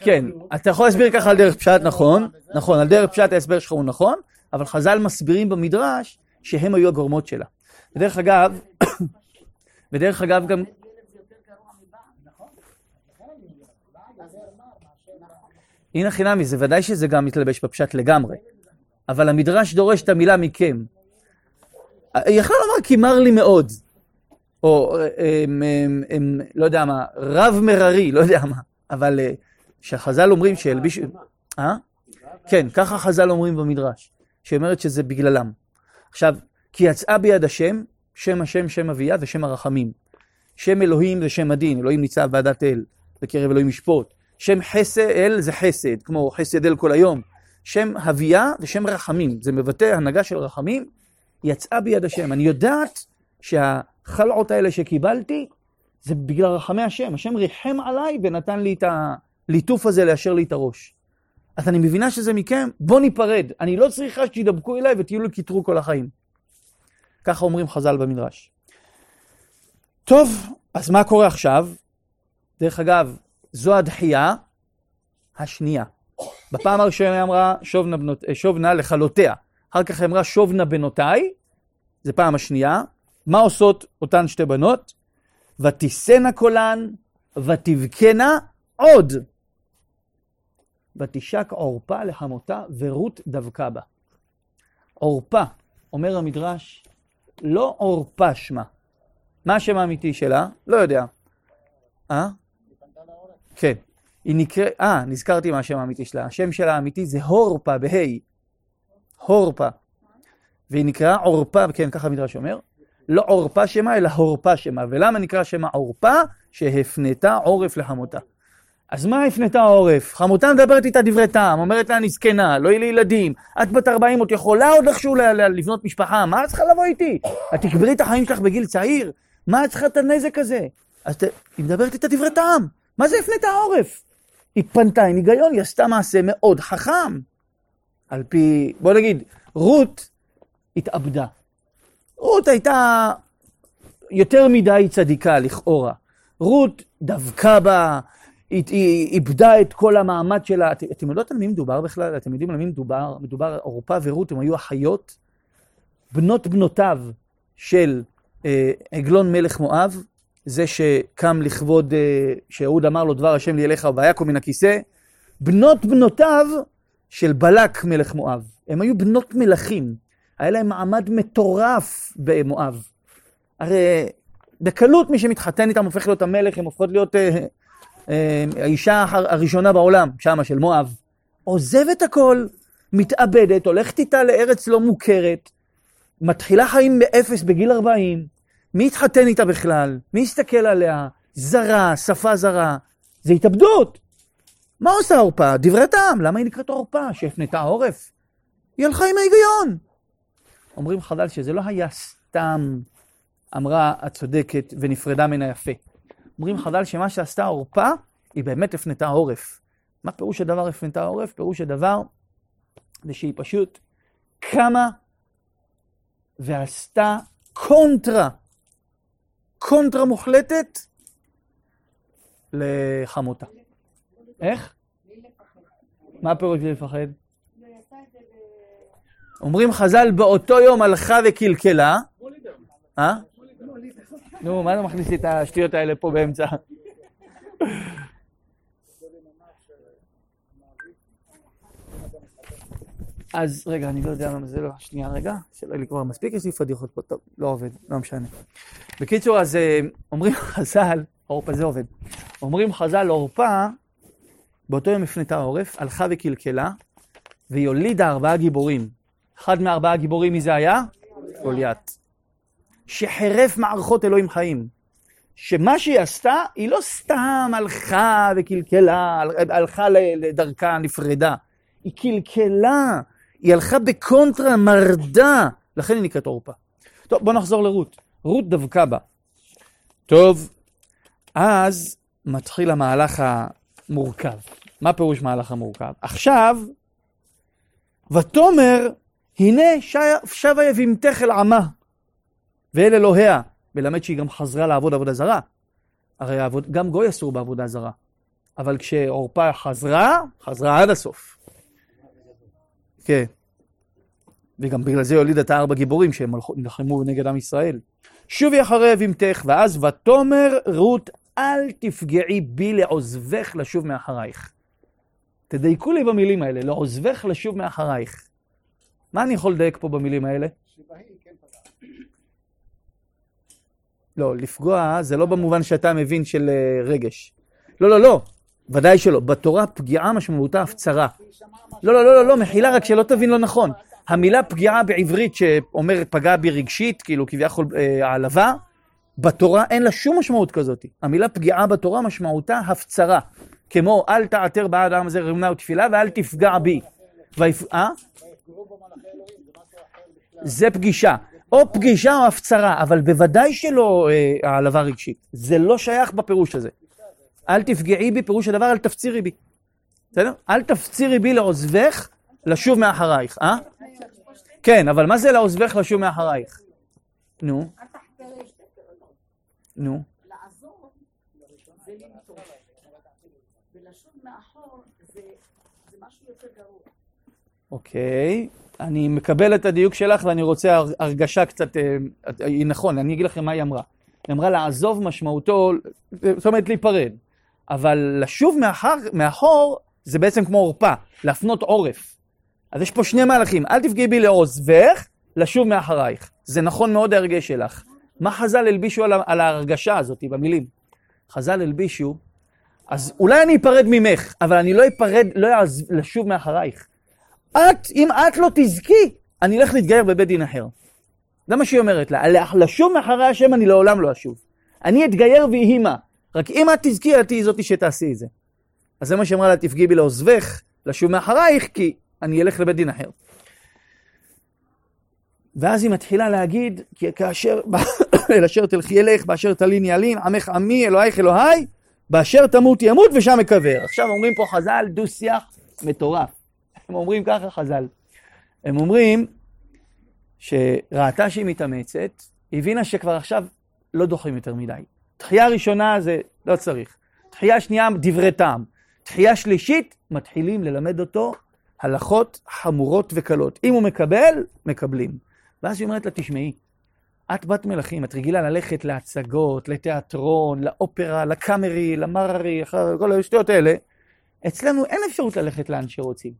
כן. אתה יכול להסביר ככה על דרך פשט, נכון, נכון, על דרך פשט ההסבר שלך הוא נכון, אבל חז"ל מסבירים במדרש שהם היו הגורמות שלה. ודרך אגב, ודרך אגב גם, הנה חינמי, זה ודאי שזה גם מתלבש בפשט לגמרי, אבל המדרש דורש את המילה מכם. יכלה לומר כי מר לי מאוד, או אמ, אמ, אמ, לא יודע מה, רב מררי, לא יודע מה, אבל אה, שחז"ל אומרים שהלבישו... אה? כן, ככה חז"ל אומרים במדרש, שהיא אומרת שזה בגללם. עכשיו, כי יצאה ביד השם, שם השם, שם אביה ושם הרחמים. שם אלוהים זה שם הדין, אלוהים ניצב בעדת אל, בקרב אלוהים ישפוט. שם חסד אל זה חסד, כמו חסד אל כל היום. שם הוויה זה שם רחמים, זה מבטא הנהגה של רחמים, יצאה ביד השם. אני יודעת שהחלעות האלה שקיבלתי, זה בגלל רחמי השם. השם ריחם עליי ונתן לי את הליטוף הזה ליישר לי את הראש. אז אני מבינה שזה מכם, בוא ניפרד. אני לא צריכה שתדבקו אליי ותהיו לי קטרוג כל החיים. ככה אומרים חז"ל במדרש. טוב, אז מה קורה עכשיו? דרך אגב, זו הדחייה השנייה. בפעם הראשונה היא אמרה שובנה, בנות, אה, שובנה לכלותיה. אחר כך היא אמרה שובנה בנותיי, זה פעם השנייה. מה עושות אותן שתי בנות? ותישאנה קולן, ותבכנה עוד. ותשק עורפה לחמותה, ורות דבקה בה. עורפה, אומר המדרש, לא עורפה שמה. מה השם האמיתי שלה? לא יודע. אה? כן. היא נקראת, אה, נזכרתי מה השם האמיתי שלה. השם שלה האמיתי זה הורפה, בה'. הורפה. והיא נקראה עורפה, כן, ככה המדרש אומר. לא עורפה שמה, אלא הורפה שמה. ולמה נקרא שמה עורפה? שהפנתה עורף לחמותה. אז מה הפנתה עורף? חמותה מדברת איתה דברי טעם, אומרת לה, אני זקנה, לא יהיה לי ילדים. את בת 40, עוד יכולה עוד איכשהו לבנות משפחה, מה את צריכה לבוא איתי? את תקברי את החיים שלך בגיל צעיר? מה את צריכה את הנזק הזה? אז ת... היא מדברת איתה דברי טעם. מה זה הפנתה עורף? היא פנתה עם היגיון, היא עשתה מעשה מאוד חכם. על פי, בוא נגיד, רות התאבדה. רות הייתה יותר מדי צדיקה לכאורה. רות דבקה בה, היא, היא איבדה את כל המעמד שלה. את, אתם יודעות על מי מדובר בכלל? אתם יודעים על מי מדובר? מדובר, עורפה ורות, הם היו אחיות, בנות בנותיו של אה, עגלון מלך מואב, זה שקם לכבוד, אה, שאהוד אמר לו דבר השם לי אליך ויקום מן הכיסא, בנות בנותיו של בלק מלך מואב. הם היו בנות מלכים, היה להם מעמד מטורף במואב. הרי בקלות מי שמתחתן איתם הופך להיות המלך, הם הופכות להיות אה, אה, האישה הראשונה בעולם, שמה של מואב. עוזבת הכל, מתאבדת, הולכת איתה לארץ לא מוכרת, מתחילה חיים מאפס בגיל 40, מי יתחתן איתה בכלל? מי יסתכל עליה? זרה, שפה זרה. זה התאבדות. מה עושה עורפה? דברי טעם. למה היא נקראת עורפה? שהפנתה עורף? היא הלכה עם ההיגיון. אומרים חז"ל שזה לא היה סתם אמרה הצודקת ונפרדה מן היפה. אומרים חז"ל שמה שעשתה עורפה, היא באמת הפנתה עורף. מה פירוש הדבר הפנתה עורף? פירוש הדבר זה שהיא פשוט קמה ועשתה קונטרה, קונטרה מוחלטת לחמותה. איך? מה הפירוש בלי לפחד? אומרים חז"ל, באותו יום הלכה וקלקלה. אה? נו, מה אתה מכניס את השטויות האלה פה באמצע? אז רגע, אני לא יודע למה זה לא, שנייה רגע, שלא יהיה לי כבר מספיק, יש לי פדיחות פה, טוב, לא עובד, לא משנה. בקיצור, אז אה, אומרים חז"ל, עורפה זה עובד, אומרים חז"ל, עורפה, באותו יום הפנתה עורף, הלכה וקלקלה, והיא הולידה ארבעה גיבורים. אחד מארבעה גיבורים, מי זה היה? גוליית. שחירף מערכות אלוהים חיים. שמה שהיא עשתה, היא לא סתם הלכה וקלקלה, הלכה לדרכה, נפרדה. היא קלקלה, היא הלכה בקונטרה, מרדה, לכן היא נקראת עורפה. טוב, בוא נחזור לרות. רות דבקה בה. טוב, אז מתחיל המהלך המורכב. מה פירוש מהלך המורכב? עכשיו, ותאמר, הנה שבה יבימתך אל עמה, ואל אלוהיה, מלמד שהיא גם חזרה לעבוד עבודה זרה. הרי עבוד, גם גוי אסור בעבודה זרה. אבל כשעורפה חזרה, חזרה עד הסוף. כן. וגם בגלל זה הוליד את הארבע גיבורים שהם נלחמו נגד עם ישראל. שובי אחרי אבימתך, ואז ותאמר רות, אל תפגעי בי לעוזבך לשוב מאחרייך. תדייקו לי במילים האלה, לעוזבך לשוב מאחרייך. מה אני יכול לדייק פה במילים האלה? כן לא, לפגוע זה לא במובן שאתה מבין של אה, רגש. לא, לא, לא, ודאי שלא. בתורה פגיעה משמעותה הפצרה. לא, לא, לא, לא, לא, מחילה, רק שלא תבין לא נכון. המילה פגיעה בעברית שאומרת פגע בי רגשית, כאילו כביכול אה, העלבה, בתורה אין לה שום משמעות כזאת. המילה פגיעה בתורה משמעותה הפצרה. כמו אל תעתר בעד העם הזה רמנה ותפילה ואל תפגע בי. אה? זה פגישה. או פגישה או הפצרה, אבל בוודאי שלא אה, העלבה רגשית. זה לא שייך בפירוש הזה. אל תפגעי בי, פירוש הדבר אל תפצירי בי. בסדר? אל תפצירי בי לעוזבך, לשוב מאחרייך, אה? כן, אבל מה זה לעוזבך לשוב מאחרייך? נו. נו. אוקיי, אני מקבל את הדיוק שלך ואני רוצה הרגשה קצת, אה, נכון, אני אגיד לכם מה היא אמרה. היא אמרה לעזוב משמעותו, זאת אומרת להיפרד, אבל לשוב מאחר, מאחור זה בעצם כמו עורפה, להפנות עורף. אז יש פה שני מהלכים, אל תפגעי בי לעוזבך, לשוב מאחרייך. זה נכון מאוד ההרגש שלך. מה חז"ל הלבישו על, על ההרגשה הזאת במילים? חז"ל הלבישו, אז אולי אני אפרד ממך, אבל אני לא אפרד, לא אעז לשוב מאחרייך. את, אם את לא תזכי, אני אלך להתגייר בבית דין אחר. זה מה שהיא אומרת לה, לשוב מאחרי השם אני לעולם לא אשוב. אני אתגייר ויהי מה. רק אם את תזכי, את תהיי זאתי שתעשי את זה. אז זה מה שאמרה לה, תפגעי בי לעוזבך, לשוב מאחרייך, כי אני אלך לבית דין אחר. ואז היא מתחילה להגיד, כי כאשר, אל אשר תלכי ילך, באשר תלין ילין, עמך עמי, אלוהיך אלוהי, באשר תמות ימות ושם אקבר. עכשיו אומרים פה חז"ל, דו שיח מטורף. הם אומרים ככה חז"ל. הם אומרים שראתה שהיא מתאמצת, הבינה שכבר עכשיו לא דוחים יותר מדי. תחייה ראשונה זה לא צריך. תחייה שנייה, דברי טעם. תחייה שלישית, מתחילים ללמד אותו הלכות חמורות וקלות. אם הוא מקבל, מקבלים. ואז היא אומרת לה, תשמעי, את בת מלכים, את רגילה ללכת להצגות, לתיאטרון, לאופרה, לקאמרי, למררי, כל השטויות האלה. אצלנו אין אפשרות ללכת לאן שרוצים.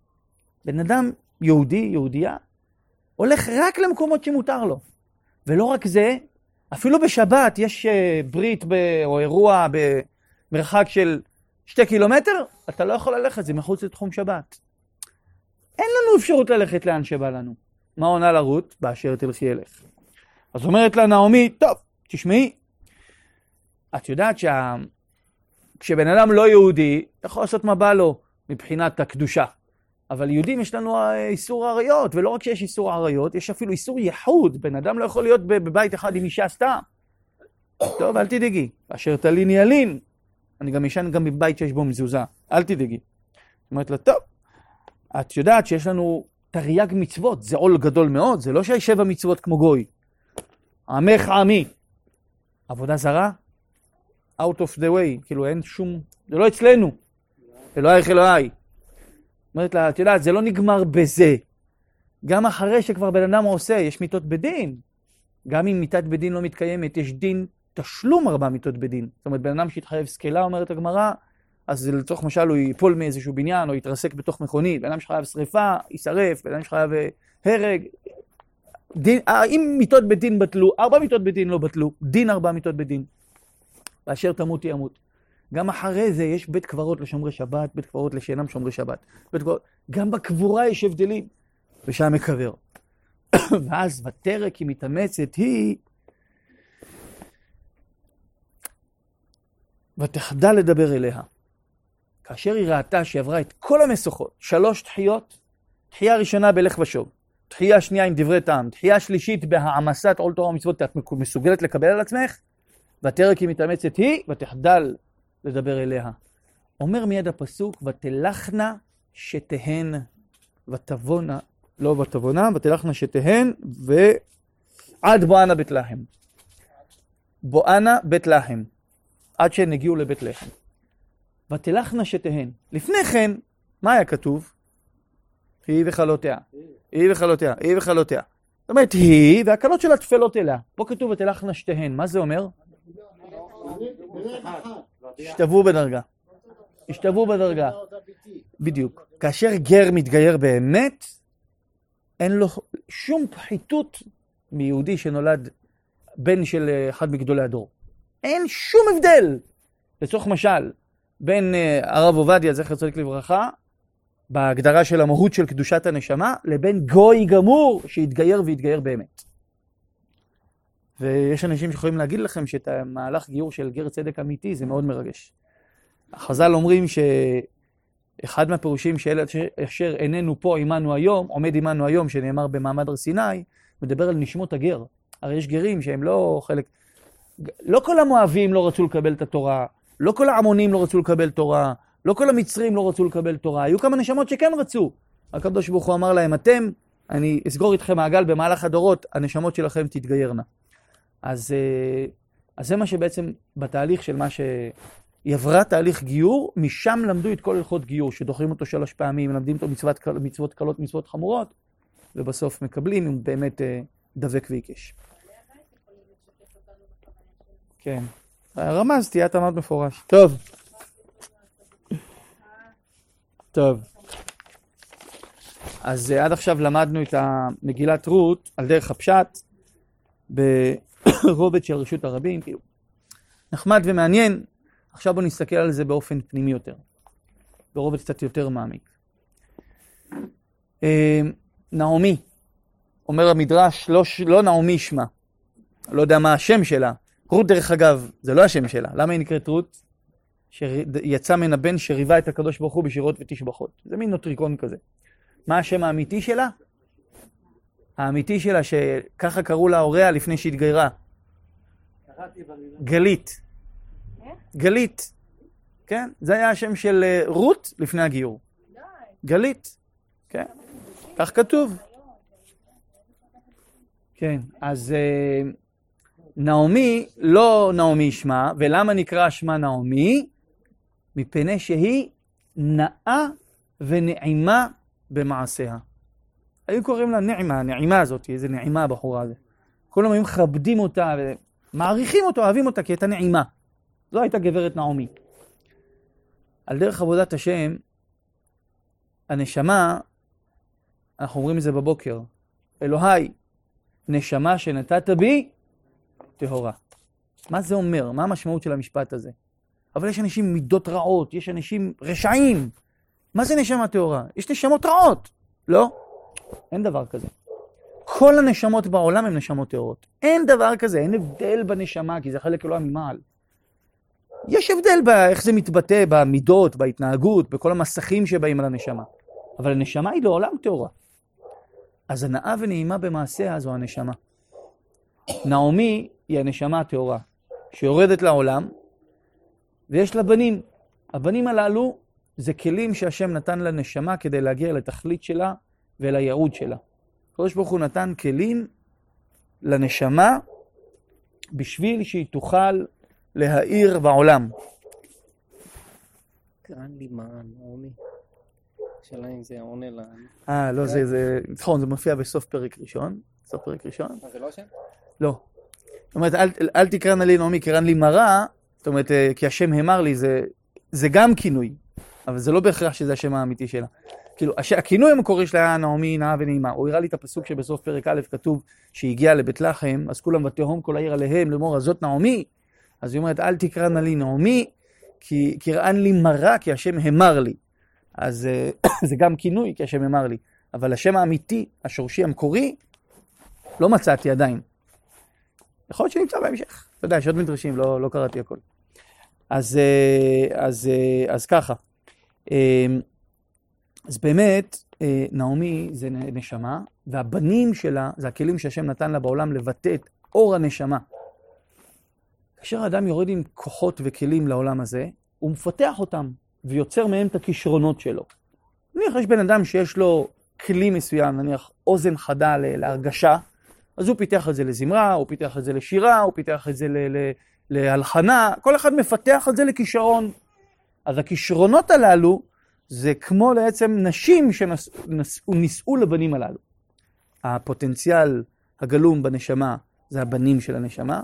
בן אדם יהודי, יהודייה, הולך רק למקומות שמותר לו. ולא רק זה, אפילו בשבת יש אה, ברית ב, או אירוע במרחק של שתי קילומטר, אתה לא יכול ללכת, זה מחוץ לתחום שבת. אין לנו אפשרות ללכת לאן שבא לנו. מה עונה לרות? באשר תלכי אלך. אז אומרת לה נעמי, טוב, תשמעי, את יודעת שכשבן שה... אדם לא יהודי, יכול לעשות מה בא לו מבחינת הקדושה. אבל יהודים יש לנו אה, איסור עריות, ולא רק שיש איסור עריות, יש אפילו איסור ייחוד. בן אדם לא יכול להיות בבית אחד עם אישה סתם. טוב, אל תדאגי. אשר תלין ילין. אני גם ישן גם בבית שיש בו מזוזה. אל תדאגי. אומרת לה, טוב, את יודעת שיש לנו תרי"ג מצוות, זה עול גדול מאוד, זה לא שבע מצוות כמו גוי. עמך עמי. עבודה זרה? out of the way, כאילו אין שום, זה לא אצלנו. אלוהיך אלוהי. אומרת לה, את יודעת, זה לא נגמר בזה. גם אחרי שכבר בן אדם עושה, יש מיתות בדין. גם אם מיתת בדין לא מתקיימת, יש דין תשלום ארבע מיתות בדין. זאת אומרת, בן אדם שהתחייב סקילה, אומרת הגמרא, אז לצורך משל הוא ייפול מאיזשהו בניין או יתרסק בתוך מכונית, בן אדם שחייב שריפה, יישרף, בן אדם שחייב אה, הרג. דין, אה, אם מיתות בדין בטלו, ארבע מיתות בדין לא בטלו, דין ארבע מיתות בדין. ואשר תמות ימות. גם אחרי זה יש בית קברות לשומרי שבת, בית קברות לשאינם שומרי שבת. בית קברות, גם בקבורה יש הבדלים, ושם מקבר. ואז ותרק היא מתאמצת, היא ותחדל לדבר אליה. כאשר היא ראתה שהיא עברה את כל המשוכות, שלוש תחיות, תחייה ראשונה בלך ושוב, תחייה שנייה עם דברי טעם, תחייה שלישית בהעמסת עול תורה ומצוות, את מסוגלת לקבל על עצמך? ותרק היא מתאמצת היא, ותחדל לדבר אליה. אומר מיד הפסוק, ותלכנה שתהן ותבונה, לא ותבונה, ותלכנה שתהן, ועד בואנה בית לחם. בואנה בית לחם, עד שהן הגיעו לבית לחם. ותלכנה שתהן. לפני כן, מה היה כתוב? היא וכלותיה. היא וכלותיה, היא וכלותיה. זאת אומרת, היא והכלות שלה טפלות אליה. פה כתוב ותלכנה שתיהן. מה זה אומר? השתוו בדרגה. השתוו בדרגה. בדיוק. כאשר גר מתגייר באמת, אין לו שום פחיתות מיהודי שנולד בן של אחד מגדולי הדור. אין שום הבדל. לצורך משל, בין uh, הרב עובדיה, זכר צדיק לברכה, בהגדרה של המהות של קדושת הנשמה, לבין גוי גמור שהתגייר והתגייר באמת. ויש אנשים שיכולים להגיד לכם שאת המהלך גיור של גר צדק אמיתי זה מאוד מרגש. החז"ל אומרים שאחד מהפירושים של אשר איננו פה עמנו היום, עומד עמנו היום, שנאמר במעמד הר סיני, מדבר על נשמות הגר. הרי יש גרים שהם לא חלק... לא כל המואבים לא רצו לקבל את התורה, לא כל העמונים לא רצו לקבל תורה, לא כל המצרים לא רצו לקבל תורה, היו כמה נשמות שכן רצו. הקדוש ברוך הוא אמר להם, אתם, אני אסגור איתכם מעגל במהלך הדורות, הנשמות שלכם תתגיירנה. אז, אה, אז זה מה שבעצם בתהליך של מה שהיא עברה תהליך גיור, משם למדו את כל הלכות גיור, שדוחים אותו שלוש פעמים, מלמדים אותו מצוות, מצוות קלות, מצוות חמורות, ובסוף מקבלים אם באמת אה, דבק ועיקש. כן. רמזתי, את אמרת מפורש. טוב. טוב. אז עד עכשיו למדנו את המגילת רות על דרך הפשט ברובד של רשות הרבים, כאילו. נחמד ומעניין. עכשיו בואו נסתכל על זה באופן פנימי יותר, ברובד קצת יותר מעמיק. נעמי, אומר המדרש, לא, לא נעמי שמה, לא יודע מה השם שלה, רות, דרך אגב, זה לא השם שלה. למה היא נקראת רות? שיצא מן הבן שריבה את הקדוש ברוך הוא בשירות ותשבחות. זה מין נוטריקון כזה. מה השם האמיתי שלה? האמיתי שלה, שככה קראו לה הוריה לפני שהתגיירה. גלית. גלית. כן? זה היה השם של אה, רות לפני הגיור. גלית. כן. כך כתוב. כן, אז... Uh, נעמי לא נעמי שמה, ולמה נקרא שמה נעמי? מפני שהיא נאה ונעימה במעשיה. היו קוראים לה נעימה, הנעימה הזאת, איזה נעימה הבחורה הזאת. כולם היו מכבדים אותה ומעריכים אותה, אוהבים אותה, כי הייתה נעימה. זו הייתה גברת נעמי. על דרך עבודת השם, הנשמה, אנחנו אומרים את זה בבוקר, אלוהי, נשמה שנתת בי, טהורה. מה זה אומר? מה המשמעות של המשפט הזה? אבל יש אנשים עם מידות רעות, יש אנשים רשעים. מה זה נשמה טהורה? יש נשמות רעות. לא, אין דבר כזה. כל הנשמות בעולם הן נשמות טהורות. אין דבר כזה, אין הבדל בנשמה, כי זה חלק אלוהים ממעל. יש הבדל באיך זה מתבטא במידות, בהתנהגות, בכל המסכים שבאים על הנשמה. אבל הנשמה היא לעולם טהורה. אז הנאה ונעימה במעשיה זו הנשמה. נעמי היא הנשמה הטהורה, שיורדת לעולם, ויש לה בנים. הבנים הללו זה כלים שהשם נתן לנשמה כדי להגיע לתכלית שלה ולייעוד שלה. הקדוש ברוך הוא נתן כלים לנשמה בשביל שהיא תוכל להאיר בעולם. קרן לי מה, נעמי. השאלה אם זה עונה ל... אה, לא, זה, זה, נכון, זה מופיע בסוף פרק ראשון. סוף פרק ראשון. זה לא השם? לא. זאת אומרת, אל, אל תקרן לי נעמי, קרן לי מרה, זאת אומרת, אה, כי השם המר לי, זה, זה גם כינוי, אבל זה לא בהכרח שזה השם האמיתי שלה. כאילו, הש... הכינוי המקורי שלה היה נעמי נאה ונעימה. הוא הראה לי את הפסוק שבסוף פרק א' כתוב שהגיע לבית לחם, אז כולם ותהום כל העיר עליהם לאמור, אז זאת נעמי. אז היא אומרת, אל תקרנה לי נעמי, כי קראן לי מרה, כי השם המר לי. אז אה, זה גם כינוי, כי השם אמר לי. אבל השם האמיתי, השורשי המקורי, לא מצאתי עדיין. יכול להיות שנמצא בהמשך. אתה יודע, יש עוד מדרשים, לא, לא קראתי הכל. אז, אה, אז, אה, אז ככה. אז באמת, נעמי זה נשמה, והבנים שלה זה הכלים שהשם נתן לה בעולם לבטא את אור הנשמה. כאשר האדם יורד עם כוחות וכלים לעולם הזה, הוא מפתח אותם. ויוצר מהם את הכישרונות שלו. נניח יש בן אדם שיש לו כלי מסוים, נניח אוזן חדה להרגשה, אז הוא פיתח את זה לזמרה, הוא פיתח את זה לשירה, הוא פיתח את זה להלחנה, כל אחד מפתח את זה לכישרון. אז הכישרונות הללו זה כמו בעצם נשים שנישאו לבנים הללו. הפוטנציאל הגלום בנשמה זה הבנים של הנשמה,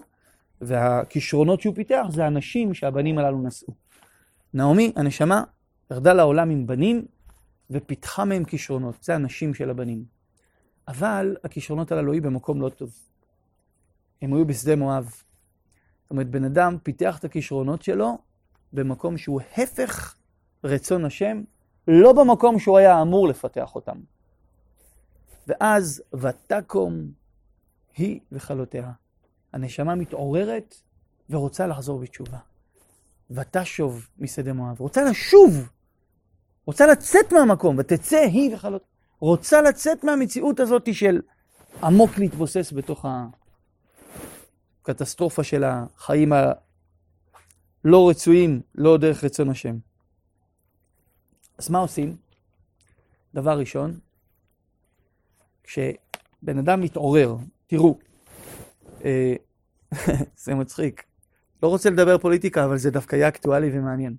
והכישרונות שהוא פיתח זה הנשים שהבנים הללו נשאו. נעמי, הנשמה, ירדה לעולם עם בנים ופיתחה מהם כישרונות. זה הנשים של הבנים. אבל הכישרונות הללו היו במקום לא טוב. הם היו בשדה מואב. זאת אומרת, בן אדם פיתח את הכישרונות שלו במקום שהוא הפך רצון השם, לא במקום שהוא היה אמור לפתח אותם. ואז ותקום היא וכלותיה. הנשמה מתעוררת ורוצה לחזור בתשובה. ותשוב משדה מואב. רוצה לשוב, רוצה לצאת מהמקום, ותצא היא וחלות. רוצה לצאת מהמציאות הזאת של עמוק להתבוסס בתוך הקטסטרופה של החיים הלא רצויים, לא דרך רצון השם. אז מה עושים? דבר ראשון, כשבן אדם מתעורר, תראו, אה, זה מצחיק, לא רוצה לדבר פוליטיקה, אבל זה דווקא יהיה אקטואלי ומעניין.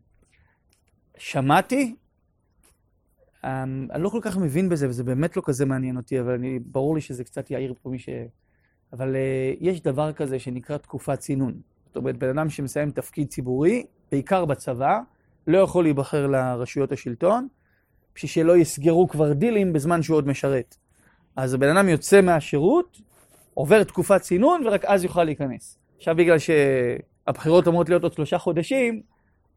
שמעתי, אני לא כל כך מבין בזה, וזה באמת לא כזה מעניין אותי, אבל אני, ברור לי שזה קצת יעיר פה מי ש... אבל uh, יש דבר כזה שנקרא תקופת צינון. זאת אומרת, בן אדם שמסיים תפקיד ציבורי, בעיקר בצבא, לא יכול להיבחר לרשויות השלטון, בשביל שלא יסגרו כבר דילים בזמן שהוא עוד משרת. אז הבן אדם יוצא מהשירות, עובר תקופת צינון, ורק אז יוכל להיכנס. עכשיו, בגלל ש... הבחירות אמורות להיות עוד שלושה חודשים,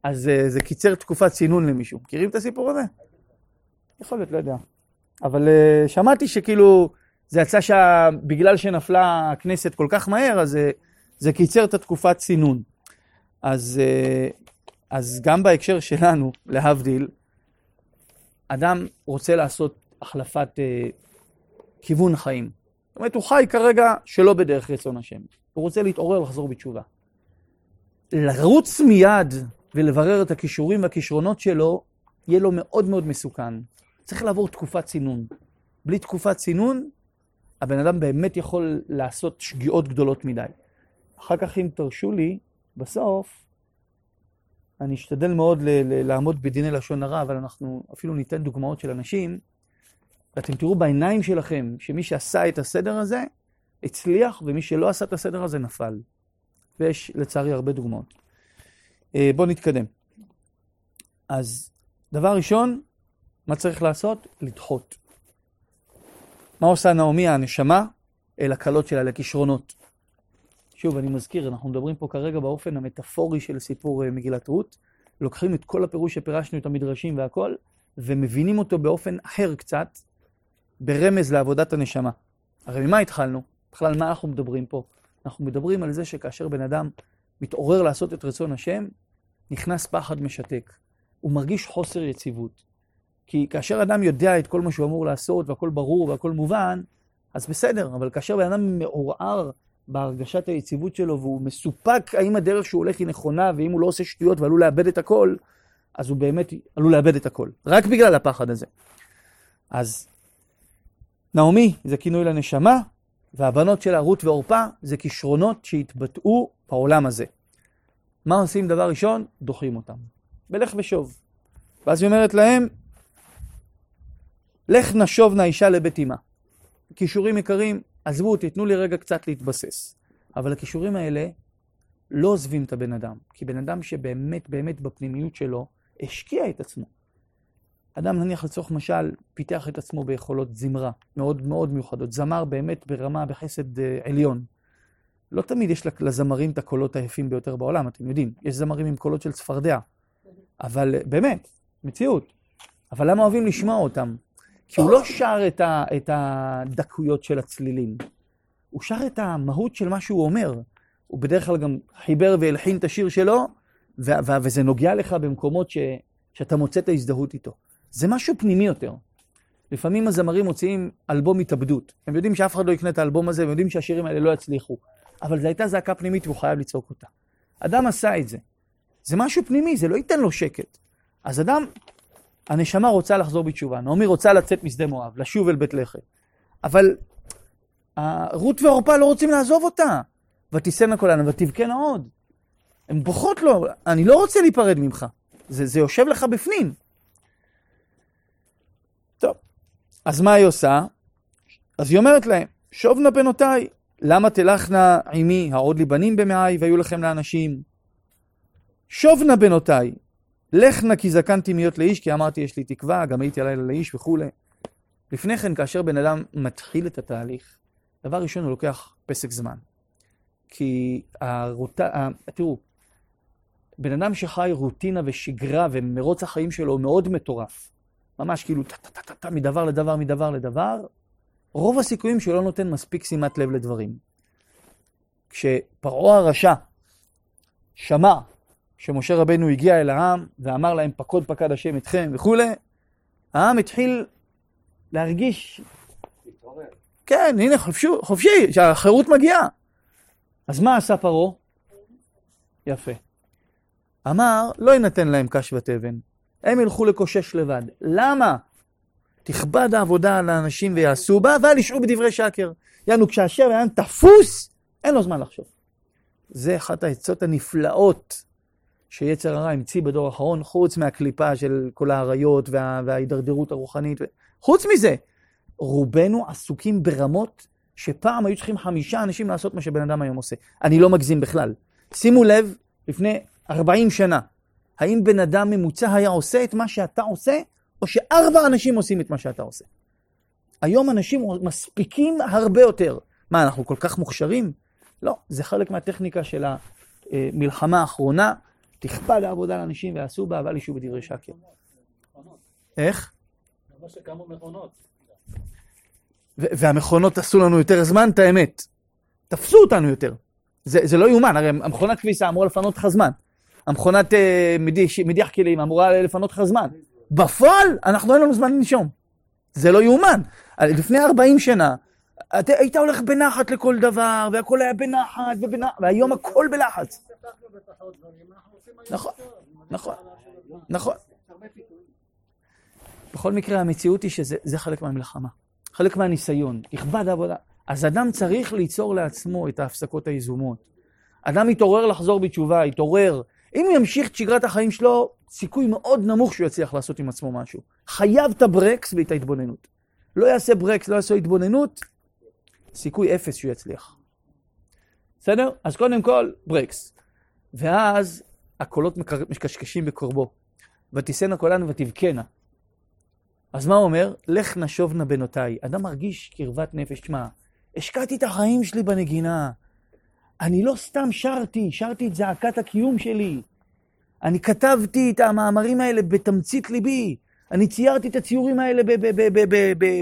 אז uh, זה קיצר תקופת צינון למישהו. מכירים את הסיפור הזה? יכול להיות, לא יודע. אבל uh, שמעתי שכאילו, זה יצא שבגלל שנפלה הכנסת כל כך מהר, אז uh, זה קיצר את התקופת צינון. אז, uh, אז גם בהקשר שלנו, להבדיל, אדם רוצה לעשות החלפת uh, כיוון חיים. זאת אומרת, הוא חי כרגע שלא בדרך רצון השם. הוא רוצה להתעורר ולחזור בתשובה. לרוץ מיד ולברר את הכישורים והכישרונות שלו, יהיה לו מאוד מאוד מסוכן. צריך לעבור תקופת צינון. בלי תקופת צינון, הבן אדם באמת יכול לעשות שגיאות גדולות מדי. אחר כך, אם תרשו לי, בסוף, אני אשתדל מאוד לעמוד בדיני לשון הרע, אבל אנחנו אפילו ניתן דוגמאות של אנשים, ואתם תראו בעיניים שלכם שמי שעשה את הסדר הזה, הצליח, ומי שלא עשה את הסדר הזה נפל. ויש לצערי הרבה דוגמאות. אה, בואו נתקדם. אז דבר ראשון, מה צריך לעשות? לדחות. מה עושה נעמי הנשמה? אל הקלות שלה, לכישרונות. שוב, אני מזכיר, אנחנו מדברים פה כרגע באופן המטאפורי של סיפור אה, מגילת רות. לוקחים את כל הפירוש שפירשנו את המדרשים והכל, ומבינים אותו באופן אחר קצת, ברמז לעבודת הנשמה. הרי ממה התחלנו? בכלל, מה אנחנו מדברים פה? אנחנו מדברים על זה שכאשר בן אדם מתעורר לעשות את רצון השם, נכנס פחד משתק. הוא מרגיש חוסר יציבות. כי כאשר אדם יודע את כל מה שהוא אמור לעשות, והכל ברור והכל מובן, אז בסדר, אבל כאשר בן אדם מעורער בהרגשת היציבות שלו, והוא מסופק האם הדרך שהוא הולך היא נכונה, ואם הוא לא עושה שטויות ועלול לאבד את הכל, אז הוא באמת עלול לאבד את הכל. רק בגלל הפחד הזה. אז נעמי זה כינוי לנשמה, והבנות שלה, רות ועורפה, זה כישרונות שהתבטאו בעולם הזה. מה עושים דבר ראשון? דוחים אותם. בלך ושוב. ואז היא אומרת להם, לך נשוב נא אישה לבית אמה. כישורים יקרים, עזבו, תיתנו לי רגע קצת להתבסס. אבל הכישורים האלה לא עוזבים את הבן אדם. כי בן אדם שבאמת באמת בפנימיות שלו השקיע את עצמו. אדם נניח לצורך משל פיתח את עצמו ביכולות זמרה מאוד מאוד מיוחדות. זמר באמת ברמה, בחסד uh, עליון. לא תמיד יש לזמרים את הקולות היפים ביותר בעולם, אתם יודעים. יש זמרים עם קולות של צפרדע. אבל באמת, מציאות. אבל למה אוהבים לשמוע אותם? כי הוא לא שר את, ה, את הדקויות של הצלילים. הוא שר את המהות של מה שהוא אומר. הוא בדרך כלל גם חיבר והלחין את השיר שלו, ו- ו- וזה נוגע לך במקומות ש- שאתה מוצא את ההזדהות איתו. זה משהו פנימי יותר. לפעמים הזמרים מוציאים אלבום התאבדות. הם יודעים שאף אחד לא יקנה את האלבום הזה, הם יודעים שהשירים האלה לא יצליחו. אבל זו הייתה זעקה פנימית והוא חייב לצעוק אותה. אדם עשה את זה. זה משהו פנימי, זה לא ייתן לו שקט. אז אדם, הנשמה רוצה לחזור בתשובה. נעמי רוצה לצאת משדה מואב, לשוב אל בית לחם. אבל רות ועורפה לא רוצים לעזוב אותה. ותישאנה כולנו ותבכנה עוד. הן בוכות לו, אני לא רוצה להיפרד ממך. זה, זה יושב לך בפנים. טוב, אז מה היא עושה? אז היא אומרת להם, שובנה בנותיי, למה תלכנה עמי העוד לי בנים במעי והיו לכם לאנשים? שובנה בנותיי, לכנה כי זקנתי מיות לאיש, כי אמרתי יש לי תקווה, גם הייתי הלילה לאיש וכולי. לפני כן, כאשר בן אדם מתחיל את התהליך, דבר ראשון הוא לוקח פסק זמן. כי הרוט... תראו, בן אדם שחי רוטינה ושגרה ומרוץ החיים שלו מאוד מטורף. ממש כאילו טה-טה-טה-טה מדבר לדבר מדבר לדבר, רוב הסיכויים שלא נותן מספיק שימת לב לדברים. כשפרעה הרשע שמע שמשה רבנו הגיע אל העם ואמר להם פקוד פקד השם אתכם וכולי, העם התחיל להרגיש, כן, הנה חופשי, חופשי, שהחירות מגיעה. אז מה עשה פרעה? יפה. אמר, לא יינתן להם קש ותבן, הם ילכו לקושש לבד. למה? תכבד העבודה על האנשים ויעשו בה, ואל ישעו בדברי שקר. יענו, כשהשם היה תפוס, אין לו זמן לחשוב. זה אחת העצות הנפלאות שיצר הרע המציא בדור האחרון, חוץ מהקליפה של כל האריות וה, וההידרדרות הרוחנית. חוץ מזה, רובנו עסוקים ברמות שפעם היו צריכים חמישה אנשים לעשות מה שבן אדם היום עושה. אני לא מגזים בכלל. שימו לב, לפני 40 שנה, האם בן אדם ממוצע היה עושה את מה שאתה עושה, או שארבע אנשים עושים את מה שאתה עושה? היום אנשים מספיקים הרבה יותר. מה, אנחנו כל כך מוכשרים? לא, זה חלק מהטכניקה של המלחמה האחרונה. תכפה לעבודה לאנשים ויעשו בה, אבל ישו בדברי שקר. איך? והמכונות עשו לנו יותר זמן, את האמת. תפסו אותנו יותר. זה, זה לא יאומן, הרי המכונת כביסה אמורה לפנות לך זמן. המכונת אה, מדיח, מדיח כלים אמורה לפנות לך זמן. בפועל, אנחנו אין לנו זמן לנשום. זה לא יאומן. לפני 40 שנה, אתה היית הולך בנחת לכל דבר, והכל היה בנחת, ובנח... והיום הכל בלחץ. נכון, נכון, נכון. בכל מקרה, המציאות היא שזה חלק מהמלחמה. חלק מהניסיון, יכבד העבודה. אז אדם צריך ליצור לעצמו את ההפסקות היזומות. אדם יתעורר לחזור בתשובה, יתעורר. אם הוא ימשיך את שגרת החיים שלו, סיכוי מאוד נמוך שהוא יצליח לעשות עם עצמו משהו. חייב את הברקס ואת ההתבוננות. לא יעשה ברקס, לא יעשה התבוננות, סיכוי אפס שהוא יצליח. בסדר? אז קודם כל, ברקס. ואז הקולות מקשקשים בקרבו. ותישאנה קולן ותבכנה. אז מה הוא אומר? לך נשובנה בנותיי. אדם מרגיש קרבת נפש. שמע, השקעתי את החיים שלי בנגינה. אני לא סתם שרתי, שרתי את זעקת הקיום שלי. אני כתבתי את המאמרים האלה בתמצית ליבי. אני ציירתי את הציורים האלה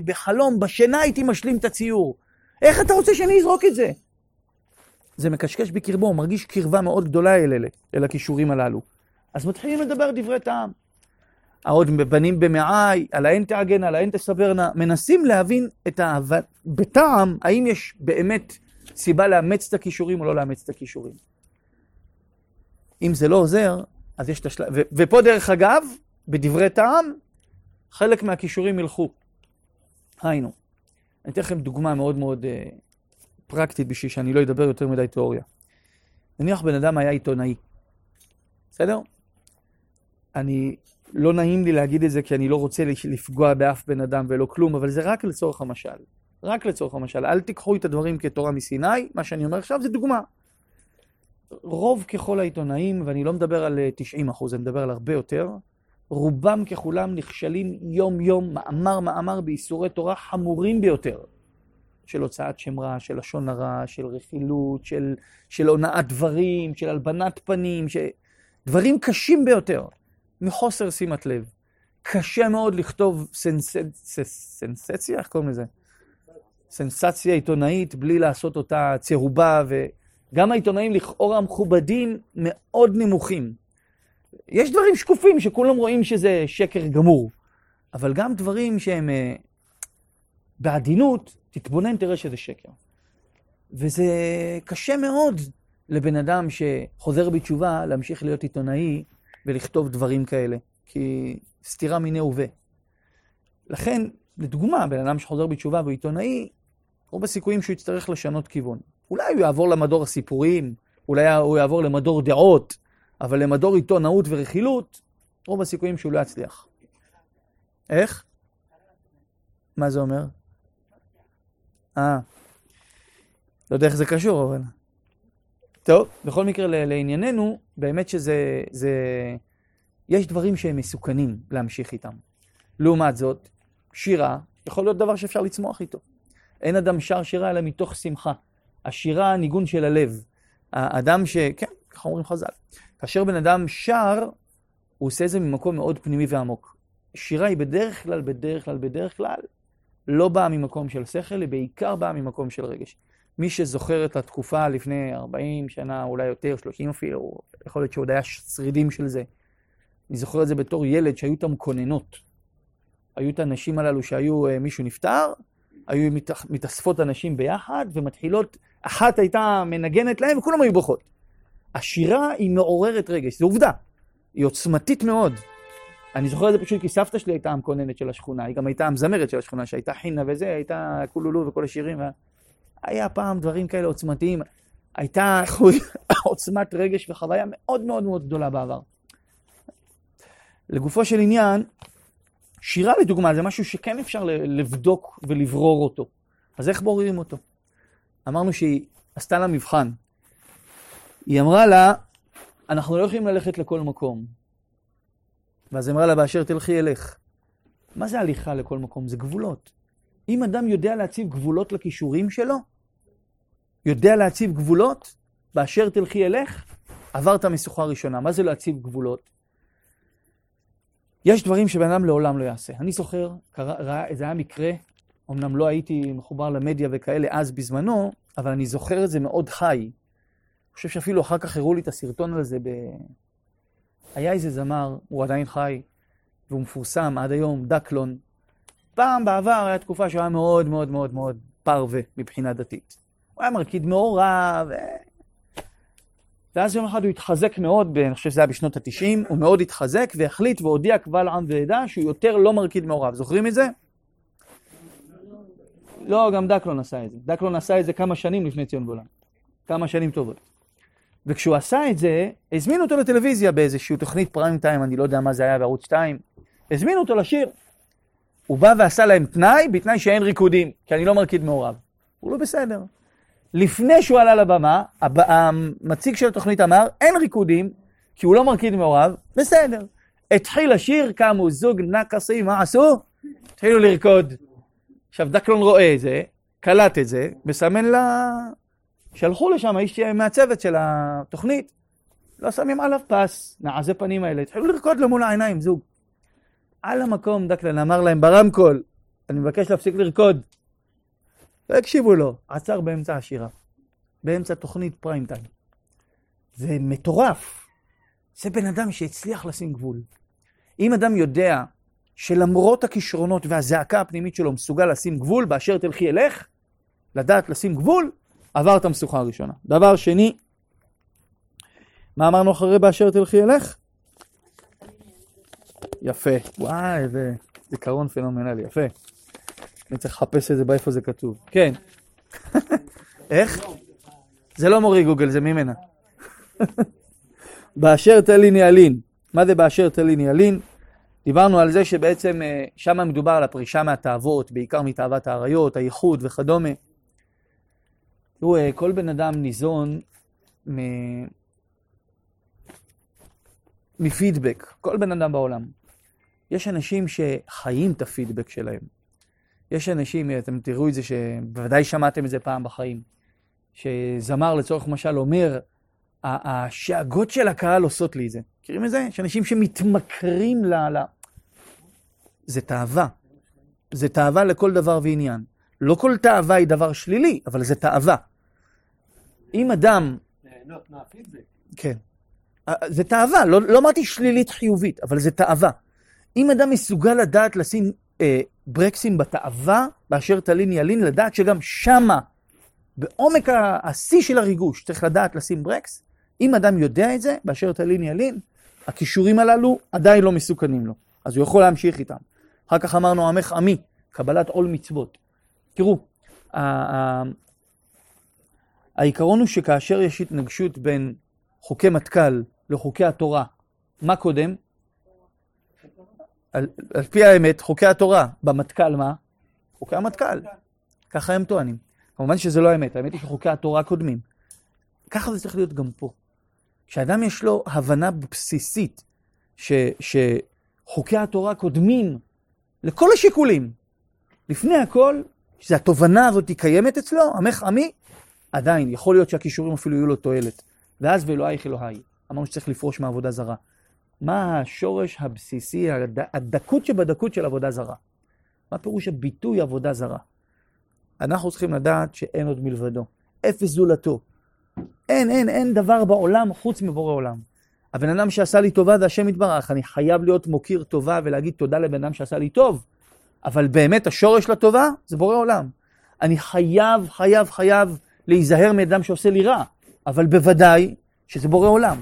בחלום, בשינה הייתי משלים את הציור. איך אתה רוצה שאני אזרוק את זה? זה מקשקש בקרבו, הוא מרגיש קרבה מאוד גדולה אל אלה, אל הכישורים הללו. אז מתחילים לדבר דברי טעם. העוד בנים במעי, על האין תעגן, על האין תסברנה, מנסים להבין את האהבה, בטעם, האם יש באמת סיבה לאמץ את הכישורים או לא לאמץ את הכישורים. אם זה לא עוזר, אז יש את השלב, ופה דרך אגב, בדברי טעם, חלק מהכישורים ילכו. היינו, אני אתן לכם דוגמה מאוד מאוד אה, פרקטית בשביל שאני לא אדבר יותר מדי תיאוריה. נניח בן אדם היה עיתונאי, בסדר? אני, לא נעים לי להגיד את זה כי אני לא רוצה לפגוע באף בן אדם ולא כלום, אבל זה רק לצורך המשל. רק לצורך המשל. אל תיקחו את הדברים כתורה מסיני, מה שאני אומר עכשיו זה דוגמה. רוב ככל העיתונאים, ואני לא מדבר על 90 אחוז, אני מדבר על הרבה יותר, רובם ככולם נכשלים יום-יום, מאמר-מאמר באיסורי תורה חמורים ביותר. של הוצאת שם רע, של לשון הרע, של רכילות, של, של הונאת דברים, של הלבנת פנים, ש... דברים קשים ביותר, מחוסר שימת לב. קשה מאוד לכתוב סנס... סנסציה, איך קוראים לזה? סנסציה עיתונאית בלי לעשות אותה צהובה, וגם העיתונאים לכאורה מכובדים מאוד נמוכים. יש דברים שקופים שכולם רואים שזה שקר גמור, אבל גם דברים שהם uh, בעדינות, תתבונן, תראה שזה שקר. וזה קשה מאוד לבן אדם שחוזר בתשובה להמשיך להיות עיתונאי ולכתוב דברים כאלה, כי סתירה מיני הווה. לכן, לדוגמה, בן אדם שחוזר בתשובה והוא עיתונאי, רוב הסיכויים שהוא יצטרך לשנות כיוון. אולי הוא יעבור למדור הסיפורים, אולי הוא יעבור למדור דעות, אבל למדור עיתונאות ורכילות, רוב הסיכויים שהוא לא יצליח. איך? מה זה אומר? אה, לא יודע איך זה קשור, אבל... טוב, בכל מקרה, לענייננו, באמת שזה... זה... יש דברים שהם מסוכנים להמשיך איתם. לעומת זאת, שירה יכול להיות דבר שאפשר לצמוח איתו. אין אדם שר שירה אלא מתוך שמחה. השירה, הניגון של הלב. האדם ש... כן, ככה אומרים חז"ל. כאשר בן אדם שר, הוא עושה את זה ממקום מאוד פנימי ועמוק. שירה היא בדרך כלל, בדרך כלל, בדרך כלל, לא באה ממקום של שכל, היא בעיקר באה ממקום של רגש. מי שזוכר את התקופה לפני 40 שנה, אולי יותר, 30 אפילו, יכול להיות שעוד היה שרידים של זה. אני זוכר את זה בתור ילד, שהיו את המקוננות. היו את הנשים הללו שהיו, אה, מישהו נפטר, היו מתאספות הנשים ביחד, ומתחילות, אחת הייתה מנגנת להם, וכולם היו בוכות. השירה היא מעוררת רגש, זו עובדה. היא עוצמתית מאוד. אני זוכר את זה פשוט כי סבתא שלי הייתה המקוננת של השכונה, היא גם הייתה המזמרת של השכונה, שהייתה חינה וזה, הייתה קולולו וכל השירים. היה פעם דברים כאלה עוצמתיים. הייתה עוצמת רגש וחוויה מאוד מאוד מאוד גדולה בעבר. לגופו של עניין, שירה לדוגמה זה משהו שכן אפשר לבדוק ולברור אותו. אז איך בוררים אותו? אמרנו שהיא עשתה לה מבחן. היא אמרה לה, אנחנו לא יכולים ללכת לכל מקום. ואז אמרה לה, באשר תלכי אלך. מה זה הליכה לכל מקום? זה גבולות. אם אדם יודע להציב גבולות לכישורים שלו, יודע להציב גבולות, באשר תלכי אלך, עברת משוכה ראשונה. מה זה להציב גבולות? יש דברים שבן אדם לעולם לא יעשה. אני זוכר, קרה, זה היה מקרה, אמנם לא הייתי מחובר למדיה וכאלה אז בזמנו, אבל אני זוכר את זה מאוד חי. אני חושב שאפילו אחר כך הראו לי את הסרטון הזה ב... היה איזה זמר, הוא עדיין חי, והוא מפורסם עד היום, דקלון. פעם בעבר הייתה תקופה שהוא היה מאוד מאוד מאוד מאוד פרווה מבחינה דתית. הוא היה מרקיד מעורב, ו... ואז יום אחד הוא התחזק מאוד, אני חושב שזה היה בשנות התשעים, הוא מאוד התחזק והחליט והודיע קבל עם ועדה שהוא יותר לא מרקיד מעורב. זוכרים את זה? לא, גם דקלון עשה את זה. דקלון עשה את זה כמה שנים לפני ציון גולן. כמה שנים טובות. וכשהוא עשה את זה, הזמינו אותו לטלוויזיה באיזושהי תוכנית פריים טיים, אני לא יודע מה זה היה בערוץ 2, הזמינו אותו לשיר. הוא בא ועשה להם תנאי, בתנאי שאין ריקודים, כי אני לא מרקיד מעורב. הוא לא בסדר. לפני שהוא עלה לבמה, המציג של התוכנית אמר, אין ריקודים, כי הוא לא מרקיד מעורב, בסדר. התחיל השיר, קמו זוג נקסים, מה עשו? התחילו לרקוד. עכשיו דקלון רואה את זה, קלט את זה, מסמן לה... שלחו לשם איש מהצוות של התוכנית, לא שמים עליו פס, נעזי פנים האלה, התחילו לרקוד לו מול העיניים, זוג. על המקום דקלן אמר להם ברמקול, אני מבקש להפסיק לרקוד. לא הקשיבו לו, עצר באמצע השירה, באמצע תוכנית פריים טיים. זה מטורף. זה בן אדם שהצליח לשים גבול. אם אדם יודע שלמרות הכישרונות והזעקה הפנימית שלו מסוגל לשים גבול, באשר תלכי אלך, לדעת לשים גבול, עבר את המשוכה הראשונה. דבר שני, מה אמרנו אחרי באשר תלכי אלך? יפה. וואי, איזה זיכרון פנומנלי, יפה. אני צריך לחפש את זה באיפה זה כתוב. כן. איך? זה לא מורי גוגל, זה ממנה. באשר תליני ילין. מה זה באשר תליני ילין? דיברנו על זה שבעצם אה, שם מדובר על הפרישה מהתאוות, בעיקר מתאוות האריות, הייחוד וכדומה. תראו, אה, כל בן אדם ניזון מ... מפידבק, כל בן אדם בעולם. יש אנשים שחיים את הפידבק שלהם. יש אנשים, אתם תראו את זה, שבוודאי שמעתם את זה פעם בחיים, שזמר לצורך משל אומר, השאגות של הקהל עושות לי את זה. מכירים את זה? יש אנשים שמתמכרים ל... ל... זה תאווה. זה תאווה לכל דבר ועניין. לא כל תאווה היא דבר שלילי, אבל זה תאווה. אם אדם... ליהנות מהפידבק. כן. זה תאווה, לא, לא אמרתי שלילית חיובית, אבל זה תאווה. אם אדם מסוגל לדעת לשים אה, ברקסים בתאווה, באשר תלין ילין, לדעת שגם שמה, בעומק השיא של הריגוש, צריך לדעת לשים ברקס, אם אדם יודע את זה, באשר תלין ילין, הכישורים הללו עדיין לא מסוכנים לו, אז הוא יכול להמשיך איתם. אחר כך אמרנו עמך עמי, קבלת עול מצוות. תראו, העיקרון הוא שכאשר יש התנגשות בין חוקי מטכ"ל לחוקי התורה, מה קודם? על, על פי האמת, חוקי התורה, במטכ"ל מה? חוקי המטכ"ל. ככה הם טוענים. כמובן שזה לא האמת, האמת היא שחוקי התורה קודמים. ככה זה צריך להיות גם פה. כשאדם יש לו הבנה בסיסית ש, שחוקי התורה קודמים לכל השיקולים, לפני הכל, שהתובנה הזאת קיימת אצלו, עמך עמי, עדיין, יכול להיות שהכישורים אפילו יהיו לו תועלת. ואז ואלוהיך אלוהי. אמרנו שצריך לפרוש מעבודה זרה. מה השורש הבסיסי, הד... הדקות שבדקות של עבודה זרה? מה פירוש הביטוי עבודה זרה? אנחנו צריכים לדעת שאין עוד מלבדו. אפס זולתו. אין, אין, אין דבר בעולם חוץ מבורא עולם. הבן אדם שעשה לי טובה זה השם יתברך. אני חייב להיות מוקיר טובה ולהגיד תודה לבן אדם שעשה לי טוב. אבל באמת השורש לטובה זה בורא עולם. אני חייב, חייב, חייב להיזהר מאדם שעושה לי רע. אבל בוודאי שזה בורא עולם.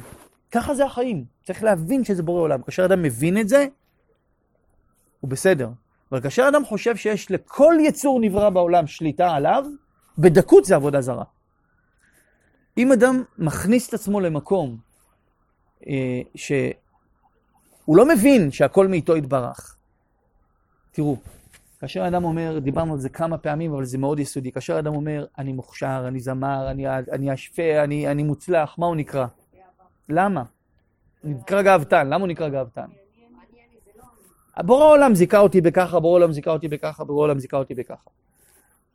ככה זה החיים. צריך להבין שזה בורא עולם. כאשר אדם מבין את זה, הוא בסדר. אבל כאשר אדם חושב שיש לכל יצור נברא בעולם שליטה עליו, בדקות זה עבודה זרה. אם אדם מכניס את עצמו למקום אה, שהוא לא מבין שהכל מאיתו יתברך, תראו, כאשר אדם אומר, דיברנו על זה כמה פעמים, אבל זה מאוד יסודי, כאשר אדם אומר, אני מוכשר, אני זמר, אני, אני אשפה, אני, אני מוצלח, מה הוא נקרא? למה? נקרא גאוותן, למה הוא נקרא גאוותן? בורא עולם זיכה אותי בככה, בורא עולם זיכה אותי בככה, בורא עולם זיכה אותי בככה.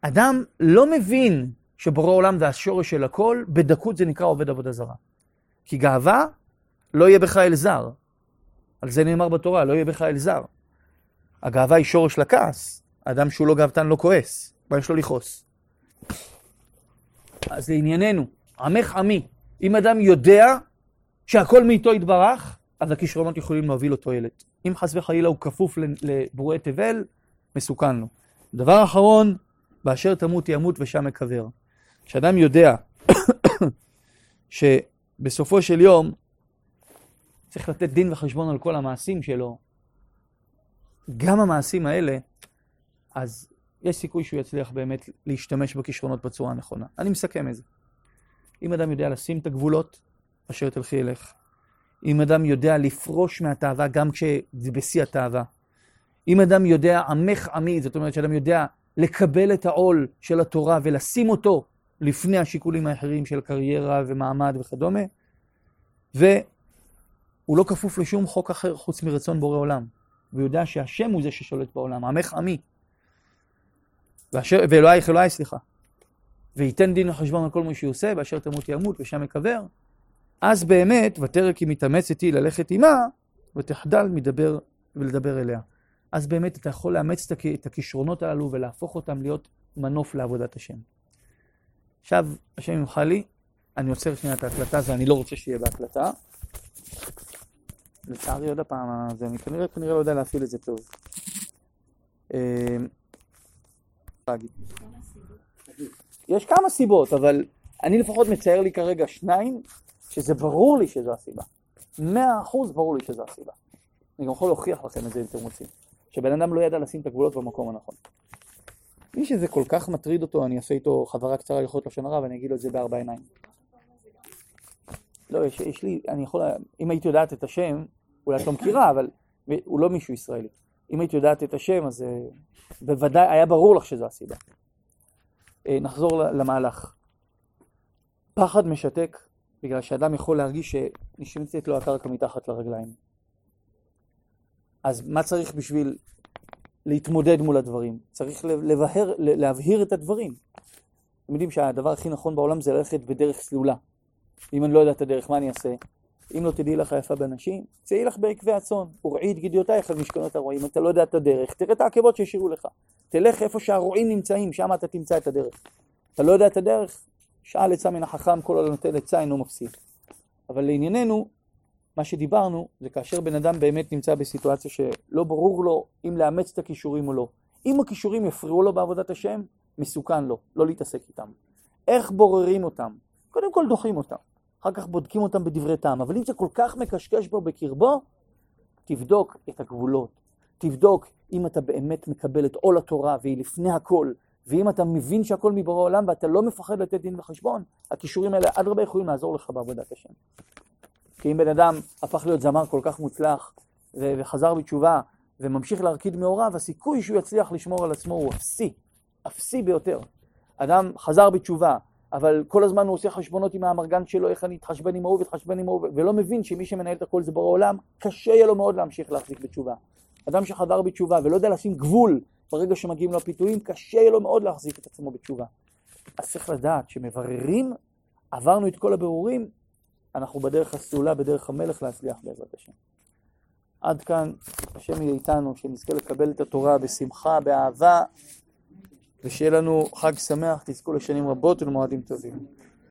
אדם לא מבין שבורא עולם זה השורש של הכל, בדקות זה נקרא עובד עבודה זרה. כי גאווה, לא יהיה בך אל זר. על זה נאמר בתורה, לא יהיה בך אל זר. הגאווה היא שורש לכעס. האדם שהוא לא גאוותן לא כועס, מה יש לו לכעוס? אז לענייננו, עמך עמי. אם אדם יודע שהכל מאיתו יתברך, אז הכישרונות יכולים להביא לו תועלת. אם חס וחלילה הוא כפוף לבורא תבל, מסוכן לו. דבר אחרון, באשר תמות ימות ושם אקבר. כשאדם יודע שבסופו של יום צריך לתת דין וחשבון על כל המעשים שלו, גם המעשים האלה, אז יש סיכוי שהוא יצליח באמת להשתמש בכישרונות בצורה הנכונה. אני מסכם את זה. אם אדם יודע לשים את הגבולות, אשר תלכי אלך. אם אדם יודע לפרוש מהתאווה גם כשזה בשיא התאווה. אם אדם יודע עמך עמי, זאת אומרת שאדם יודע לקבל את העול של התורה ולשים אותו לפני השיקולים האחרים של קריירה ומעמד וכדומה, והוא לא כפוף לשום חוק אחר חוץ מרצון בורא עולם. והוא יודע שהשם הוא זה ששולט בעולם, עמך עמי. ואלוהיך אלוהי, סליחה. וייתן דין וחשבון על כל מה שהוא עושה, באשר תמות ימות ושם יקבר. אז באמת, ותרא כי מתאמץ איתי ללכת עמה, ותחדל מדבר ולדבר אליה. אז באמת אתה יכול לאמץ את הכישרונות הללו ולהפוך אותם להיות מנוף לעבודת השם. עכשיו, השם ימחה לי, אני עוצר שנייה את ההקלטה, זה אני לא רוצה שיהיה בהקלטה. לצערי עוד הפעם, זה, אני כנראה, כנראה לא יודע להפעיל את זה טוב. אמ, יש כמה סיבות, אבל אני לפחות מצייר לי כרגע שניים, שזה ברור לי שזו הסיבה. מאה אחוז ברור לי שזו הסיבה. אני גם יכול להוכיח לכם את זה אם אתם רוצים. שבן אדם לא ידע לשים את הגבולות במקום הנכון. מי שזה כל כך מטריד אותו, אני אעשה איתו חזרה קצרה הלכות לשון הרע ואני אגיד לו את זה בארבע עיניים. לא, יש, יש לי, אני יכול, אם היית יודעת את השם, אולי את לא מכירה, אבל הוא לא מישהו ישראלי. אם היית יודעת את השם, אז אה, בוודאי היה ברור לך שזו הסיבה. אה, נחזור למהלך. פחד משתק, בגלל שאדם יכול להרגיש שנשמצת לו הקרקע מתחת לרגליים. אז מה צריך בשביל להתמודד מול הדברים? צריך לבהר, להבהיר את הדברים. אתם יודעים שהדבר הכי נכון בעולם זה ללכת בדרך סלולה. אם אני לא יודע את הדרך, מה אני אעשה? אם לא תדעי לך יפה בנשים, צאי לך בעקבי הצאן, וראי את גדיותייך על משכנות הרועים. אתה לא יודע את הדרך, תראה את העקבות שהשאירו לך. תלך איפה שהרועים נמצאים, שם אתה תמצא את הדרך. אתה לא יודע את הדרך, שאל עצה מן החכם, כל הנותן עצה אינו מפסיד. אבל לענייננו, מה שדיברנו, זה כאשר בן אדם באמת נמצא בסיטואציה שלא ברור לו אם לאמץ את הכישורים או לא. אם הכישורים יפריעו לו בעבודת השם, מסוכן לו, לא להתעסק איתם. איך בוררים אותם? קודם כל דוחים אותם. אחר כך בודקים אותם בדברי טעם. אבל אם זה כל כך מקשקש בו בקרבו, תבדוק את הגבולות. תבדוק אם אתה באמת מקבל את עול התורה והיא לפני הכל, ואם אתה מבין שהכל מבורא עולם ואתה לא מפחד לתת דין וחשבון, הכישורים האלה אדרבה יכולים לעזור לך בעבודת השם. כי אם בן אדם הפך להיות זמר כל כך מוצלח וחזר בתשובה וממשיך להרקיד מהוריו, הסיכוי שהוא יצליח לשמור על עצמו הוא אפסי, אפסי ביותר. אדם חזר בתשובה, אבל כל הזמן הוא עושה חשבונות עם האמרגן שלו, איך אני אתחשבן עם ההוא ואתחשבן עם ההוא, ולא מבין שמי שמנהל את הכל זה בורא עולם, קשה יהיה לו מאוד להמשיך להחזיק בתשובה. אדם שחזר בתשובה ולא יודע לשים גבול ברגע שמגיעים לו הפיתויים, קשה יהיה לו מאוד להחזיק את עצמו בתשובה. אז צריך לדעת שמבררים, עברנו את כל הבירורים, אנחנו בדרך הסעולה, בדרך המלך להצליח בעזרת השם. עד כאן, השם יהיה איתנו, שנזכה לקבל את התורה בשמחה, באהבה. ושיהיה לנו חג שמח, תזכו לשנים רבות ולמועדים טובים.